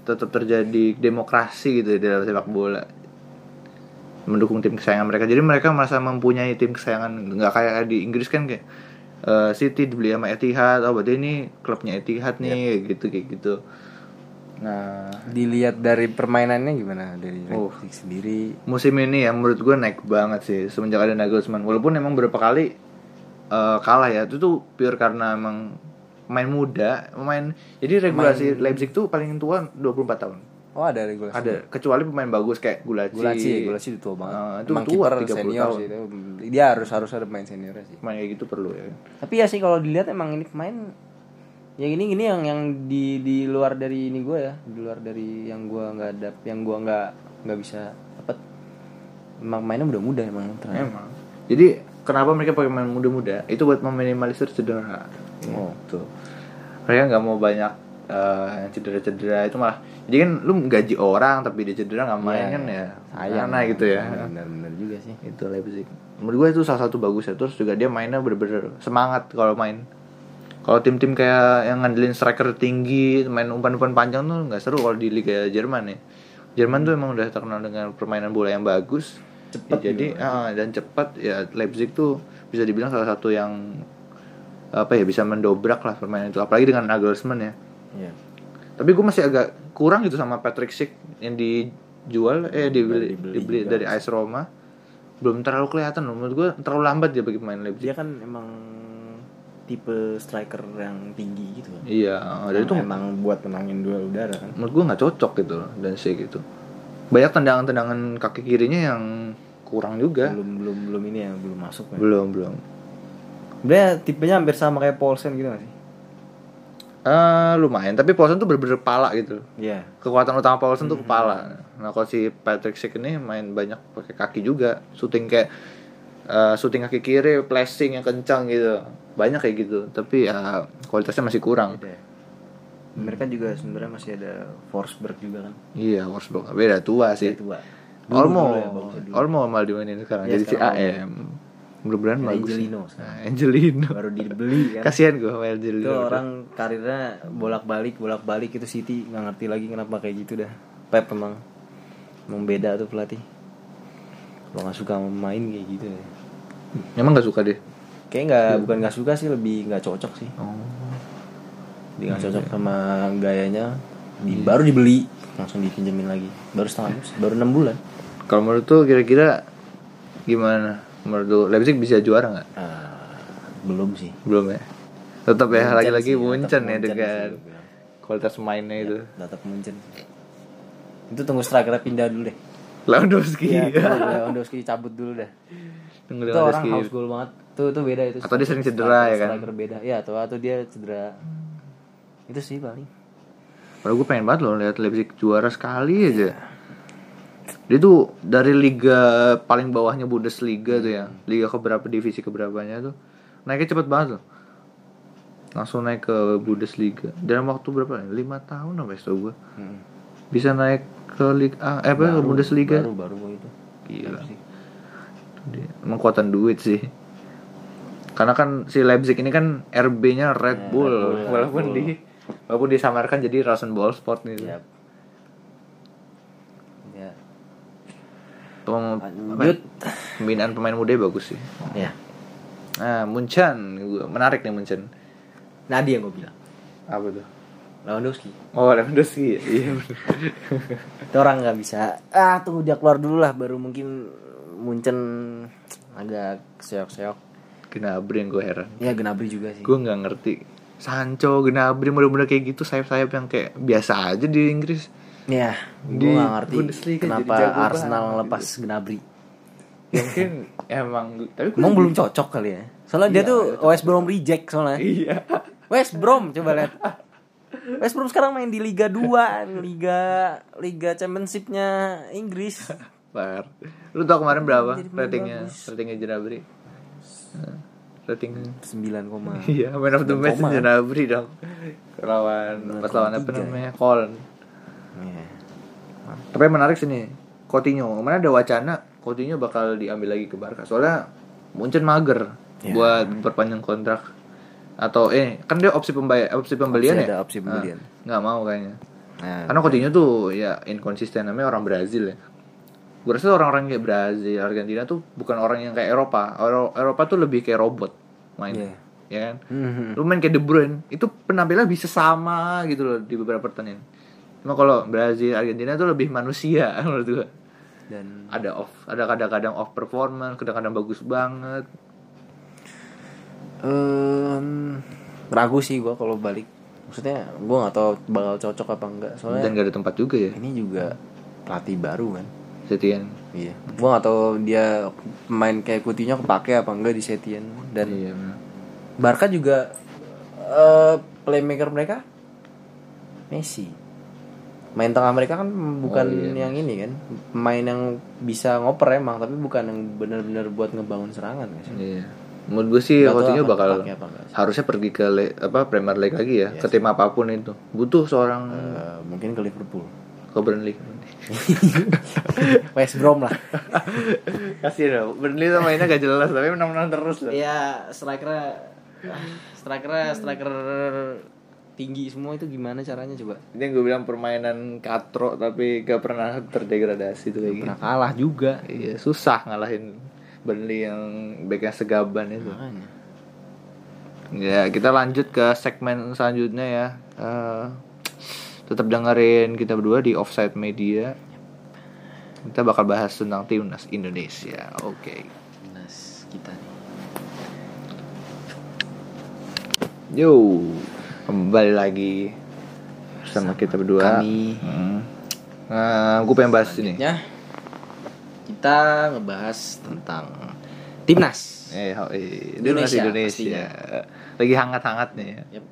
tetap terjadi demokrasi gitu di dalam sepak bola. Mendukung tim kesayangan mereka. Jadi mereka merasa mempunyai tim kesayangan. Nggak kayak di Inggris kan kayak eh, City dibeli sama Etihad. Oh berarti ini klubnya Etihad nih kayak gitu kayak gitu. Nah Dilihat dari permainannya gimana? Dari Oh. Sendiri? musim ini ya menurut gue naik banget sih semenjak ada Nagelsmann. Walaupun emang beberapa kali eh, kalah ya. Itu tuh pure karena emang main muda main jadi regulasi Leipzig tuh paling tua 24 tahun Oh ada regulasi. ada kecuali pemain bagus kayak Gulaci Gulaci, Gulaci itu tua banget. Ah, itu Emang tua, kiper 30 senior tahun. sih itu. Dia harus harus ada pemain senior sih. pemain kayak gitu perlu ya Tapi ya sih kalau dilihat emang ini pemain yang ini gini yang yang di di luar dari ini gue ya, di luar dari yang gue nggak ada, yang gue nggak nggak bisa dapat. Emang mainnya muda-muda emang. ternyata. emang jadi kenapa mereka pakai pemain muda-muda itu buat meminimalisir cedera Oh. gitu mereka nggak mau banyak eh, yang cedera-cedera itu malah jadi kan lu gaji orang tapi dia cedera nggak main Iya, kan ya? sayang. Gimana gitu ya. Benar-benar juga sih. itu Leipzig menurut gue itu salah satu bagus ya terus juga dia mainnya bener-bener semangat kalau main. Kalau tim-tim kayak yang ngandelin striker tinggi main umpan-umpan panjang tuh nggak seru kalau di Liga Jerman ya. Jerman tuh emang udah terkenal dengan permainan bola yang bagus. Cepet Ya, jadi ah, dan cepat. Ya Leipzig tuh bisa dibilang salah satu yang apa ya bisa mendobrak lah permainan itu. Apalagi dengan Nagelsmann ya Iya. tapi gue masih agak kurang gitu sama Patrick Schick yang dijual eh dibeli, Dibeli dibeli dari AS Roma belum terlalu kelihatan loh menurut gue terlalu lambat dia bagi pemain Leipzig Dia kan emang tipe striker yang tinggi gitu kan. iya dan itu emang buat menangin duel udara kan. menurut gue nggak cocok gitu loh dan Schick gitu banyak tendangan-tendangan kaki kirinya yang kurang juga Belum belum belum ini ya, belum masuk ya. belum belum Sebenarnya tipenya hampir sama kayak Paulsen gitu gak sih? Eh lumayan. Tapi Paulson tuh bener-bener pala gitu. Iya. kekuatan utama Paulson tuh kepala. Nah kalau si Patrick Schick ini main banyak pakai kaki juga. Shooting kayak eh, shooting kaki kiri flashing yang kencang gitu. Banyak kayak gitu. Tapi ya kualitasnya masih kurang. Beda ya. Mereka juga sebenarnya masih ada Forsberg juga kan. iya Wolfsburg beda tua sih. Dia tua. Olmo. dulu ya, dulu. Olmo malah dimainin sekarang. Iya, jadi si sekarang AM mudah-mudahan bagus Angelino Nah, Angelino. Baru dibeli kan. kasihan gue sama itu Angelino orang karirnya bolak-balik bolak-balik itu City. Nggak ngerti lagi kenapa kayak gitu dah. Pep emang emang beda tuh pelatih. Kalau nggak suka main kayak gitu ya. emang gak suka deh kayak nggak bukan nggak suka sih lebih nggak cocok sih. Oh. Dia nggak cocok sama gayanya. Di, baru dibeli langsung dipinjemin lagi. Baru setengah baru enam bulan. Kalau menurut tuh kira-kira gimana menurut lu Leipzig bisa juara nggak Ah, belum sih belum ya tetap ya lagi-lagi Munchen ya dengan sih kualitas mainnya itu tetap Munchen itu tunggu strikernya pindah dulu deh Lewandowski tunggu Lewandowski cabut dulu dah. Tunggu Itu orang haus gol banget. Tuh tuh beda itu. Atau dia sering cedera, ya kan? Striker beda. Iya, atau atau dia cedera. Itu sih paling. Padahal gue pengen banget loh lihat Leipzig juara sekali aja. Dia tuh dari liga paling bawahnya Bundesliga tuh ya, liga keberapa divisi keberapanya tuh naiknya cepet banget loh. Langsung naik ke Bundesliga dalam waktu berapa? Lima tahun apa ya setahu gue. Hmm. Bisa naik ke Liga eh apa ke Bundesliga? Baru baru itu. Gila. Leipzig. Emang kekuatan duit sih. Karena kan si Leipzig ini kan RB-nya Red Bull, Red Bull, walaupun Red Bull. di walaupun disamarkan jadi Rasenball Sport nih. Yap. Ya. Pem- Lanjut. pembinaan pemain muda bagus sih. Ya. Nah, Munchen, menarik nih Munchen. Dia yang gue bilang. Apa tuh? Lewandowski. Oh, Lewandowski. Iya. bener. Itu orang nggak bisa. Ah, tunggu dia keluar dulu lah baru mungkin Munchen agak seok-seok. Gnabry yang gue heran. Ya Gnabry juga sih. Gue nggak ngerti. Sancho, Gnabry, mudah-mudahan kayak gitu sayap-sayap yang kayak biasa aja di Inggris. Ya, Di gue gak ngerti Bundesliga kenapa Arsenal banget lepas Gnabry. Ya, mungkin emang tapi Emang belum cocok kali ya. Soalnya dia Iya, tuh iya, West Brom reject soalnya. Iya. West Brom coba lihat. West Brom sekarang main di Liga 2, Liga Liga Championshipnya Inggris. Bar. Lu tau kemarin berapa Jadi ratingnya? bagus. Ratingnya Gnabry. Nah, Rating 9, koma. Iya, man of the match. Gnabry dong. Lawan pas lawan apa 9,3. namanya? Colin. Iya. Tapi yang menarik sih nih, Coutinho. Kemarin ada wacana Coutinho bakal diambil lagi ke Barca. Soalnya Munchen mager Ya. buat perpanjang kontrak. Atau eh kan dia opsi pembay opsi pembelian Opsi ya? ada opsi pembelian. Nah, nggak mau kayaknya. Nah, Karena Coutinho tuh ya inkonsisten namanya orang Brazil ya. Gue rasa orang-orang kayak Brazil, Argentina tuh bukan orang yang kayak Eropa. Eropa tuh lebih kayak robot mainnya. Ya kan? Mhm. Lu main kayak De Bruyne, itu penampilan bisa sama gitu loh di beberapa pertandingan. Cuma kalau Brazil, Argentina tuh lebih manusia menurut gue. dan Ada off, ada kadang-kadang off performance, kadang-kadang bagus banget. em, ragu sih gua kalau balik. Maksudnya gue nggak tahu bakal cocok apa enggak. Dan soalnya gak ada tempat juga ya? ini juga pelatih baru kan? Setien. Iya. Gue nggak tahu dia main kayak Coutinho kepake apa enggak di Setien. Dan iya. Barca juga eh, playmaker mereka Messi main tengah mereka kan bukan Oh, iya, yang ini kan? Main yang bisa ngoper emang tapi bukan yang benar-benar buat ngebangun serangan guys iya. Menurut gue sih Coutinho apa bakal apa harusnya pergi ke le- apa Premier League lagi ya ke tim apa pun itu. Butuh seorang Eh, mungkin ke Liverpool. Ke Burnley. West Brom lah. Kasihan loh Burnley tuh mainnya gak jelas tapi menang-menang terus. Loh Iya, strikernya strikernya striker tinggi semua itu gimana caranya coba? ini yang gue bilang permainan katro tapi gak pernah terdegradasi tuh kayak gitu Pernah kalah juga. iya susah ngalahin Burnley yang backnya segaban itu Makanya. Ya, kita lanjut ke segmen selanjutnya ya. Eh, tetap dengerin kita berdua di Offside Media. Kita bakal bahas tentang timnas Indonesia. Oke. Timnas kita nih. Yo, kembali lagi bersama kita berdua. kami. Hmm. Nah, gue pengen bahas ini. Kita ngebahas tentang timnas. Eh, eh, Indonesia, Indonesia. Lagi hangat-hangatnya ya. Yep.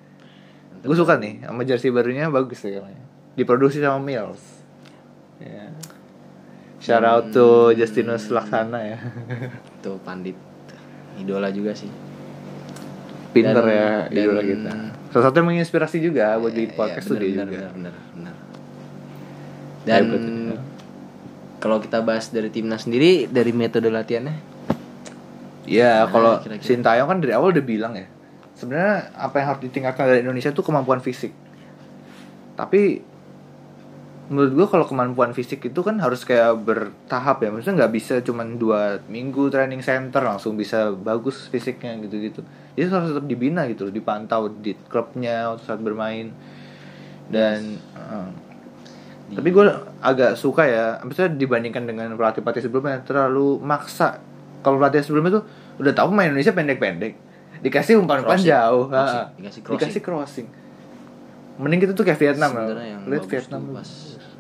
Gue suka nih sama jersey barunya bagus ya kayaknya. Diproduksi sama Mills. Ya. Shout out to Justinus Laksana ya. Itu pandit idola juga sih. Pinter Dan- ya dan- idola kita. Salah satu yang menginspirasi juga buat Iya, bikin podcast iya, tuh dia benar, juga. benar, benar, benar. Dan ya. kalau kita bahas dari timnas sendiri dari metode latihannya Iya, Nah, kalau. Sintayong kan dari awal udah bilang ya. Sebenarnya apa yang harus ditingkatkan dari Indonesia itu kemampuan fisik. Tapi menurut gua kalau kemampuan fisik itu kan harus kayak bertahap ya. Maksudnya nggak bisa cuman dua minggu training center langsung bisa bagus fisiknya gitu-gitu. Jadi harus tetap dibina gitu loh, dipantau di klubnya saat bermain. Dan eh, tapi gue agak suka ya, maksudnya dibandingkan dengan pelatih-pelatih sebelumnya terlalu maksa. Kalau pelatih sebelumnya tuh udah tahu main Indonesia pendek-pendek, dikasih umpan-umpan jauh, Crossing. Dikasih crossing. dikasih crossing. Mending kita tuh kayak Vietnam ya. sebenarnya yang Lihat Vietnam. tuh pas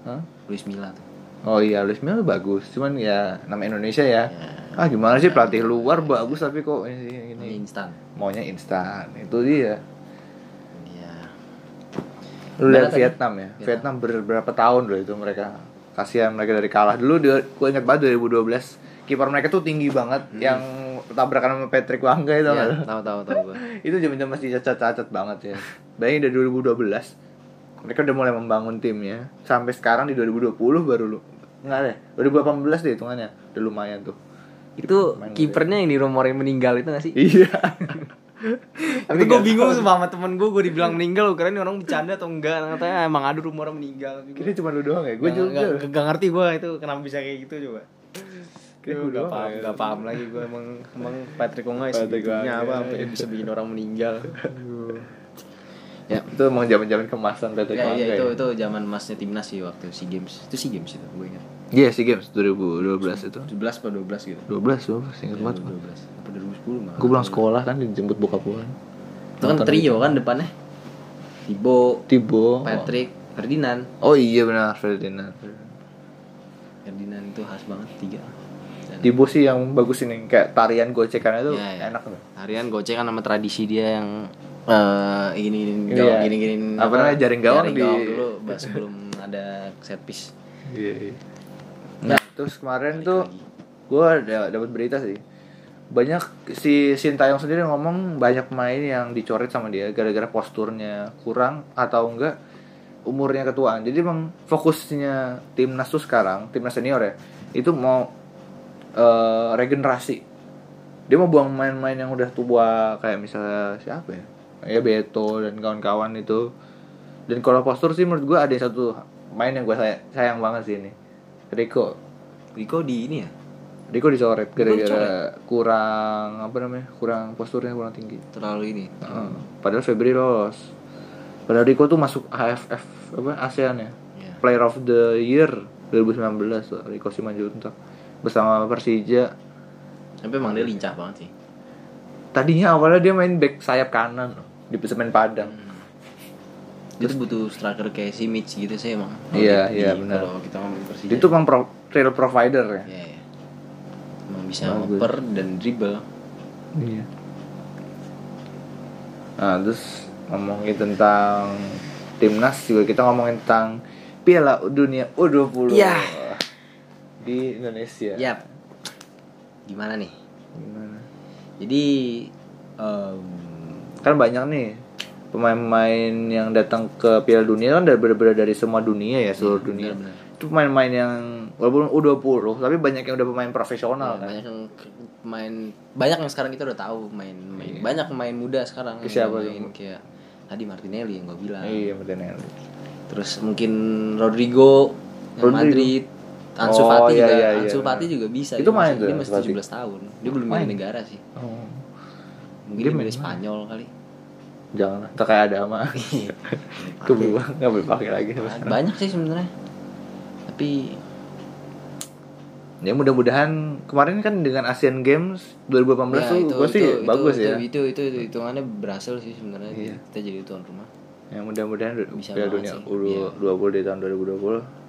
Hah? Luis Milla tuh. Oh iya, Luis Milla bagus, cuman ya nama Indonesia ya. Ya. Ah gimana sih pelatih luar bagus tapi kok ini, Ini instan. maunya instan. Itu dia. Iya. Lu lihat? Vietnam ya. Vietnam berberapa tahun loh itu mereka. Kasihan mereka dari kalah. Dulu dia gue ingat banget 2012 kiper mereka tuh tinggi banget yang tabrakan sama Patrick Wangga itu Hmm. Kan. tahu tahu tahu itu zaman masih cacat-cacat banget ya. Bayangin dari 2012 mereka udah mulai membangun timnya. Sampai sekarang di 2020 baru lu. Enggak deh 2018 deh hitungannya. Udah lumayan tuh. Itu kipernya yang dirumorin meninggal itu gak sih? iya. Tapi gue bingung sama temen gue, gue dibilang meninggal, kira ini orang bercanda atau enggak. Katanya emang ada rumor meninggal kira cuma lu doang ya? Gue juga. gak, gak ngerti gue itu kenapa bisa kayak gitu coba. Kira Gue gak paham, ya. gak paham lagi gue emang emang Patrick segitunya Wongga. apa bisa bikin orang meninggal. Ya, itu emang zaman-zaman kemasan Patrick ya, ya, itu ya. itu zaman emasnya timnas sih waktu SEA Games. Itu SEA Games itu gue ingat. Iya SEA Games 2012 itu 17 atau 12 gitu. 12 12 ingat banget 12 apa 2010 malah. gue pulang sekolah kan dijemput bokap gue Itu kan trio kan depannya. Tibo, Tibo Patrick, Ferdinand. oh iya benar Ferdinand Ferdinand itu khas banget tiga. Dan Tibo sih yang bagus ini kayak tarian gocekan itu Iya, iya. enak tuh Harian gocek kan sama tradisi dia yang eh gini gini Ini gawang, ya, gini gini apa namanya, jaring gawang di- dulu bah, sebelum ada set piece. Iya. iya. Nah, terus kemarin tuh gue ada dapat berita sih. Banyak si Sintayong sendiri ngomong banyak pemain yang dicoret sama dia gara-gara posturnya kurang atau enggak umurnya ketuaan. Jadi emang fokusnya timnas tuh sekarang, timnas senior ya, itu mau eh, regenerasi. Dia mau buang main-main yang udah tua kayak misalnya siapa ya? Ya Beto dan kawan-kawan itu. Dan kalau postur sih menurut gue ada satu main yang gue sayang, sayang banget sih ini. Rico. Rico di ini ya? Rico dicoret gara-gara kurang apa namanya? Kurang posturnya kurang tinggi. Terlalu ini. Heeh. Padahal Febri lolos. Padahal Rico tuh masuk AFF apa ASEAN ya. Iya. Player of the Year 2019 tuh Rico Simanjuntak bersama Persija. Tapi emang dia lincah banget sih. Tadinya awalnya dia main back sayap kanan loh, di Semen Padang. Dia tuh butuh striker kayak si Mitch gitu sih emang. Iya, Di- iya, benar. Kalau kita ngomong Persija. Itu memang pro, real provider ya. Iya, iya. Emang bisa ngoper dan dribble. Iya. Nah, terus ngomongin tentang timnas juga kita ngomongin tentang Piala Dunia U20 Iya. Di Indonesia. Yap. Gimana nih? Gimana? Jadi em, Kan banyak nih pemain-pemain yang datang ke Piala Dunia kan dari bener-bener dari semua dunia ya, seluruh dunia. benar-benar. Itu pemain-pemain yang walaupun U20 tapi banyak yang udah pemain profesional kan. banyak yang ke- main banyak yang sekarang kita udah tahu main, main banyak pemain muda sekarang yang siapa main kayak tadi Martinelli yang gue bilang Iya, Martinelli. terus mungkin Rodrigo Rodrigo. Madrid Ansu Oh, Fati iya, juga iya, iya, Ansu benar. Fati juga bisa Itu dia main tuh, dia masih Fati. 17 tahun dia belum Main. main negara sih Oh, mungkin Dia dia main Spanyol kali jangan. Tak kayak ada ama. Kebuang nggak boleh pakai lagi. banyak sih sebenarnya tapi Ya mudah-mudahan kemarin kan dengan Asian Games 2018 ya, tuh gue sih bagus itu, ya. itu itu itu hitungannya berhasil sih sebenarnya Iya. kita jadi tuan rumah Ya mudah-mudahan Bisa Piala Dunia sih. U20 di tahun 2020.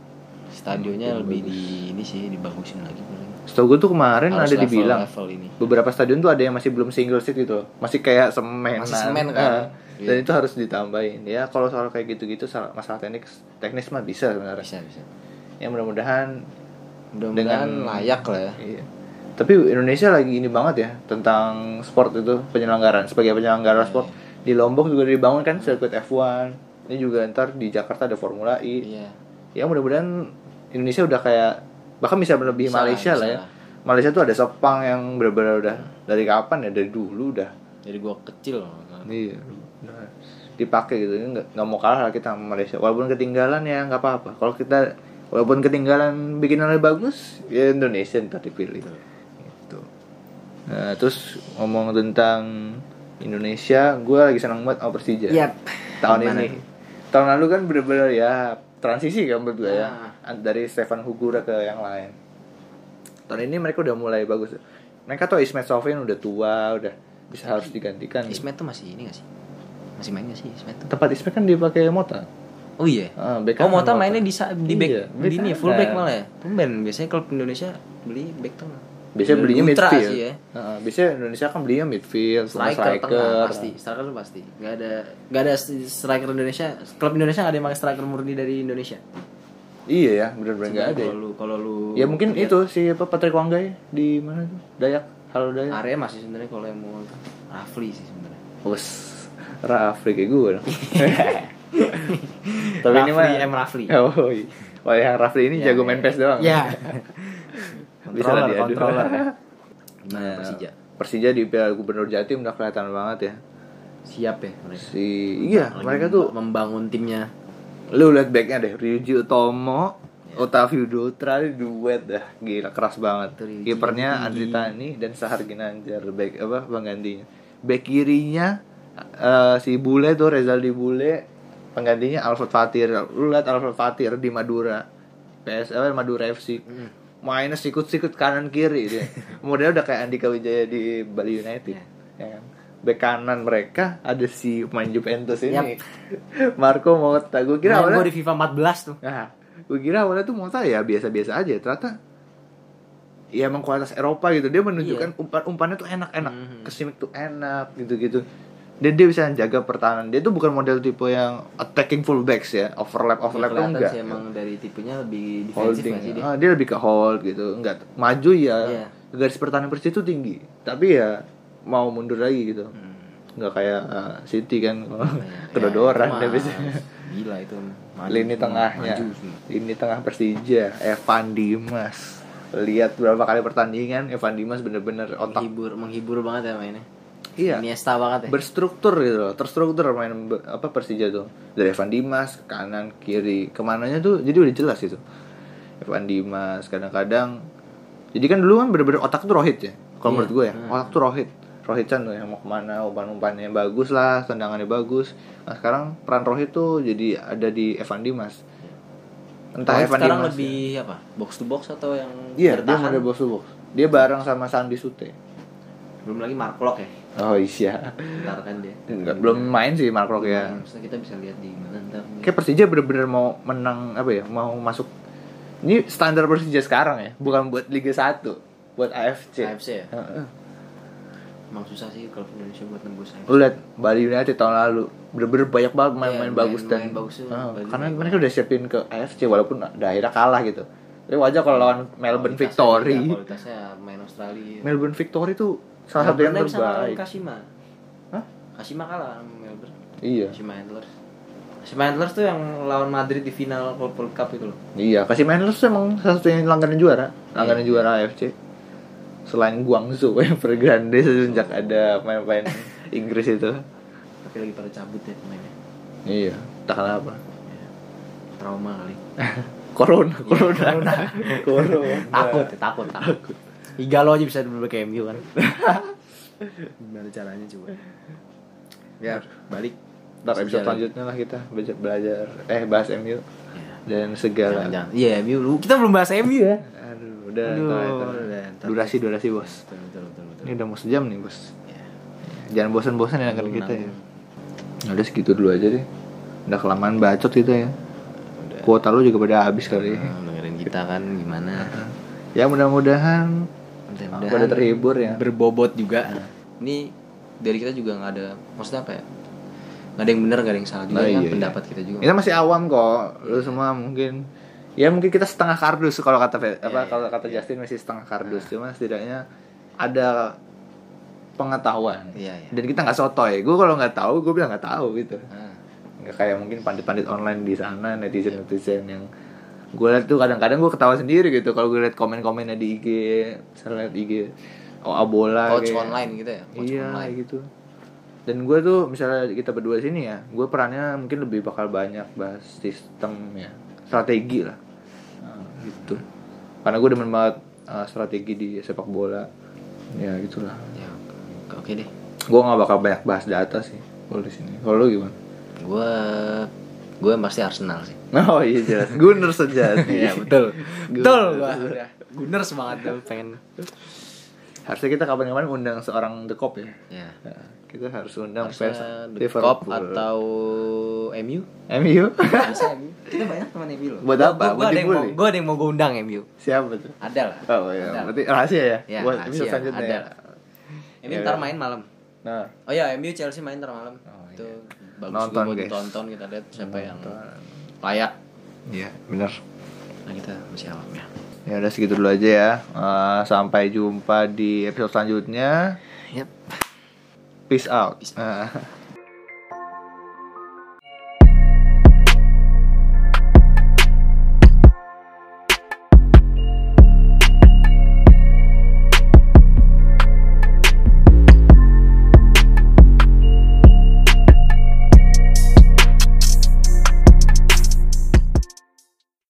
Stadionnya lebih di ini sih dibagusin lagi paling. Setahu gue tuh kemarin Harus ada level- dibilang level ini beberapa stadion tuh ada yang masih belum single seat gitu, loh. masih kayak semen. Masih semen kan? Dan Iya. itu harus ditambahin. Ya kalau soal kayak gitu-gitu salah- masalah teknis teknis mah bisa sebenarnya. bisa bisa Ya mudah-mudahan mudah-mudahan Dengan- layak lah ya Iya. Tapi Indonesia lagi ini banget ya tentang sport itu penyelenggaraan sebagai penyelenggara Iya, sport di Lombok juga dibangun kan sirkuit F1. Ini juga ntar di Jakarta ada Formula E. iya Ya mudah-mudahan Indonesia udah kayak bahkan bisa lah, Malaysia bisa lah ya. lah. Malaysia tuh ada Sepang yang benar-benar udah dari kapan ya? Dari dulu udah. dari gua kecil. Iya. dipakai gitu. Nggak nggak mau kalah lah kita sama Malaysia. Walaupun ketinggalan ya nggak apa-apa. Kalau kita walaupun ketinggalan bikin yang lebih bagus ya Indonesia ntar dipilih. Gitu. Nah, terus ngomong tentang Indonesia gue lagi senang banget sama Persija. Yap. tahun Gimana ini. tahun lalu kan bener-bener ya transisi kan gue ya. Ah. dari Stefan Hugura ke yang lain. Tahun ini mereka udah mulai bagus. Mereka tuh Ismet Sofyan udah tua udah bisa harus digantikan. Ismet tuh masih ini gak sih? Masih main gak sih Ismet tuh? Tempat Ismet kan dipakai Mota. Oh iya. Bek oh Mota mainnya di di back Iya, di ini ya, full back malah ya? Tumben biasanya kalau Indonesia beli back tengah biasanya belinya midfield sih ya biasanya Indonesia kan belinya midfield striker, striker, tengah pasti striker pasti nggak ada nggak ada striker Indonesia klub Indonesia nggak ada yang pakai striker murni dari Indonesia iya ya bener-bener nggak ada ya. kalau lu kalau lu ya mungkin lihat itu si apa Patrick Wanggai di mana tuh Dayak halo Dayak area masih sebenarnya kalau yang mau Rafli sih sebenarnya Wes, Rafli kayak gue dong. Tapi ini mah Rafli, M. Rafli. Oh, iya. Wah, yang Rafli ini Ya, jago ya. main PES doang. Ya. Bisa lah Controller, diadu. controller ya. Nah, Persija. Persija di Piala Gubernur Jatim udah kelihatan banget ya. Siap ya mereka. Si iya, Lagi mereka tuh membangun timnya. lu lihat backnya deh, Ryuji Utomo, Otavio Dutra duet dah, gila keras banget. Tuh, Ryuji Kipernya. Andri Tani dan Sahar Ginanjar, back apa penggantinya. Back kirinya eh, si Bule tuh Rezaldi Bule, penggantinya Alfred Fatir. Lu lihat Alfred Fatir di Madura. PS apa Madura FC. Hmm. Mainnya sikut-sikut kanan kiri dia. Kemudian udah kayak Andika Wijaya di Bali United. Iya. Ya kan? Back kanan mereka ada si pemain Juventus ini. Yap. Marco Motta. Gue kira Main awalnya di FIFA 14 tuh. Nah, gue kira awalnya tuh Mota ya biasa-biasa aja. Ternyata ya emang kualitas Eropa gitu. Dia menunjukkan umpan-umpannya tuh enak-enak. Iya. Mhm. Kesimik tuh enak gitu-gitu. Dan dia bisa jaga pertahanan. Dia tuh bukan model tipe yang attacking fullbacks ya, overlap overlap tuh Kelihatan enggak. sih emang dari tipenya lebih defensif sih dia? Ah, dia lebih ke hold gitu. Enggak maju ya. Iya. Garis pertahanan Persija itu tinggi. Tapi ya mau mundur lagi gitu. Hmm. Enggak kayak ah, City kan Ya, kedodoran dia mah biasanya. Gila itu. Maju lini tengahnya maju lini tengah Persija Evan Dimas lihat berapa kali pertandingan Evan Dimas bener-bener otak menghibur menghibur banget ya mainnya. Iya Iniesta banget ya. berstruktur gitu loh terstruktur main apa Persija tuh dari Evan Dimas ke kanan kiri ke mananya tuh jadi udah jelas gitu Evan Dimas kadang-kadang jadi kan dulu kan bener-bener otak tuh Rohit ya kalau Iya. menurut gue ya Hmm. otak tuh Rohit Rohit Chan tuh yang mau ke mana umpan-umpannya bagus lah tendangannya bagus nah sekarang peran Rohit tuh jadi ada di Evan Dimas entah Rohit Evan sekarang Dimas lebih apa? Box to box atau yang Iya, dia bertahan? model box to box. Dia bareng sama Sandi Sute. belum lagi Mark Locke ya Oh iya. ntar kan dia Enggak, belum main sih Mark Rock ya. Maksudnya kita bisa lihat di mana ntar Kayak Persija bener-bener mau menang apa ya? Mau masuk ini standar Persija sekarang ya, bukan buat Liga 1, buat AFC. AFC ya Heeh. emang susah sih kalau Indonesia buat nembus AFC Lu lihat Bali United tahun lalu bener-bener banyak banget main-main Iya, bagus dan main-main bagus Bali karena mereka udah siapin ke AFC walaupun akhirnya kalah gitu. Tapi wajar kalau lawan Melbourne Kualitasnya Victory. juga, kualitasnya main Australia Melbourne Victory tuh salah satu yang terbaik. Kashima Hah? Kashima kalah sama Melbourne Iya. Kashima Antlers Kashima Antlers tuh yang lawan Madrid di final World Cup itu loh Iya, kasih Manlers tuh emang salah satu yang langganan juara, langganan Iya. juara AFC. Selain Guangzhou yang Evergrande sejak ada pemain-pemain Inggris itu. tapi lagi pada cabut ya pemainnya Iya, tak kenapa. trauma kali Corona, corona, corona. takut ya, takut takut Igalo aja bisa dulu ke MU kan gimana caranya coba ya balik Ntar episode Sejarah. selanjutnya lah kita belajar, belajar eh bahas MU Ya. dan segala. Iya MU lu kita belum bahas MU ya Aduh, udah, Aduh, ntar, ntar. udah, durasi durasi bos. betul betul betul, betul. Ini udah mau sejam nih bos. Ya. Jangan bosan-bosan ya Belum kita ya. Ya Udah segitu dulu aja deh. Udah kelamaan bacot kita ya. udah Kuota lu juga pada habis kali. Nah, dengerin kita kan gimana Ya mudah-mudahan mudah-mudahan terhibur ya. berbobot juga ini dari kita juga nggak ada maksudnya apa ya nggak ada yang benar nggak ada yang salah juga Nah, kan iya, pendapat kita juga Kita masih awam kok. Lu semua mungkin ya mungkin kita setengah kardus kalau kata apa iya, kalau kata Justin masih setengah kardus. Cuma setidaknya ada pengetahuan. Iya, iya. Dan kita nggak sotoy. Gue kalau nggak tahu, gue bilang nggak tahu gitu. Ah, Nggak kayak mungkin pandit-pandit online di sana, netizen-netizen yang gue lihat tuh kadang-kadang gue ketawa sendiri gitu kalau gue lihat komen-komennya di IG, misalnya lihat IG oh bola coach kayak- online gitu ya? Coach iya online. gitu. Dan gue tuh misalnya kita berdua sini ya gue perannya mungkin lebih bakal banyak bahas sistem ya strategi lah. Nah, gitu. Karena gue demen banget uh, strategi di sepak bola. Ya gitulah. Ya oke- oke deh. Gue nggak bakal banyak bahas data sih kalau di sini. Kalau lu gimana? Gue gue pasti Arsenal sih. Oh iya jelas. Gunner sejati Iya betul. Betul gua Gunner. semangat tuh pengen. Harusnya kita kapan-kapan undang seorang The Cop ya. Ya Nah, kita harus undang fans The Cop atau MU MU kita banyak teman MU loh. Buat apa? gue ada yang mau gue ada yang mau gue undang MU siapa tuh? Ada lah. Oh iya, berarti rahasia ya? Ya, Buat rahasia, episode selanjutnya ada. ya? MU Ya, ntar ya. main malam Nah, oh ya MU Chelsea main ntar malam. Oh, itu iya. bagus Nonton, juga buat guys. ditonton kita lihat siapa yang Nonton. layak. Iya bener. Nah kita masih awam ya. Ya udah segitu dulu aja ya. Eh, Sampai jumpa di episode selanjutnya. Yep. Peace out. Peace Eh.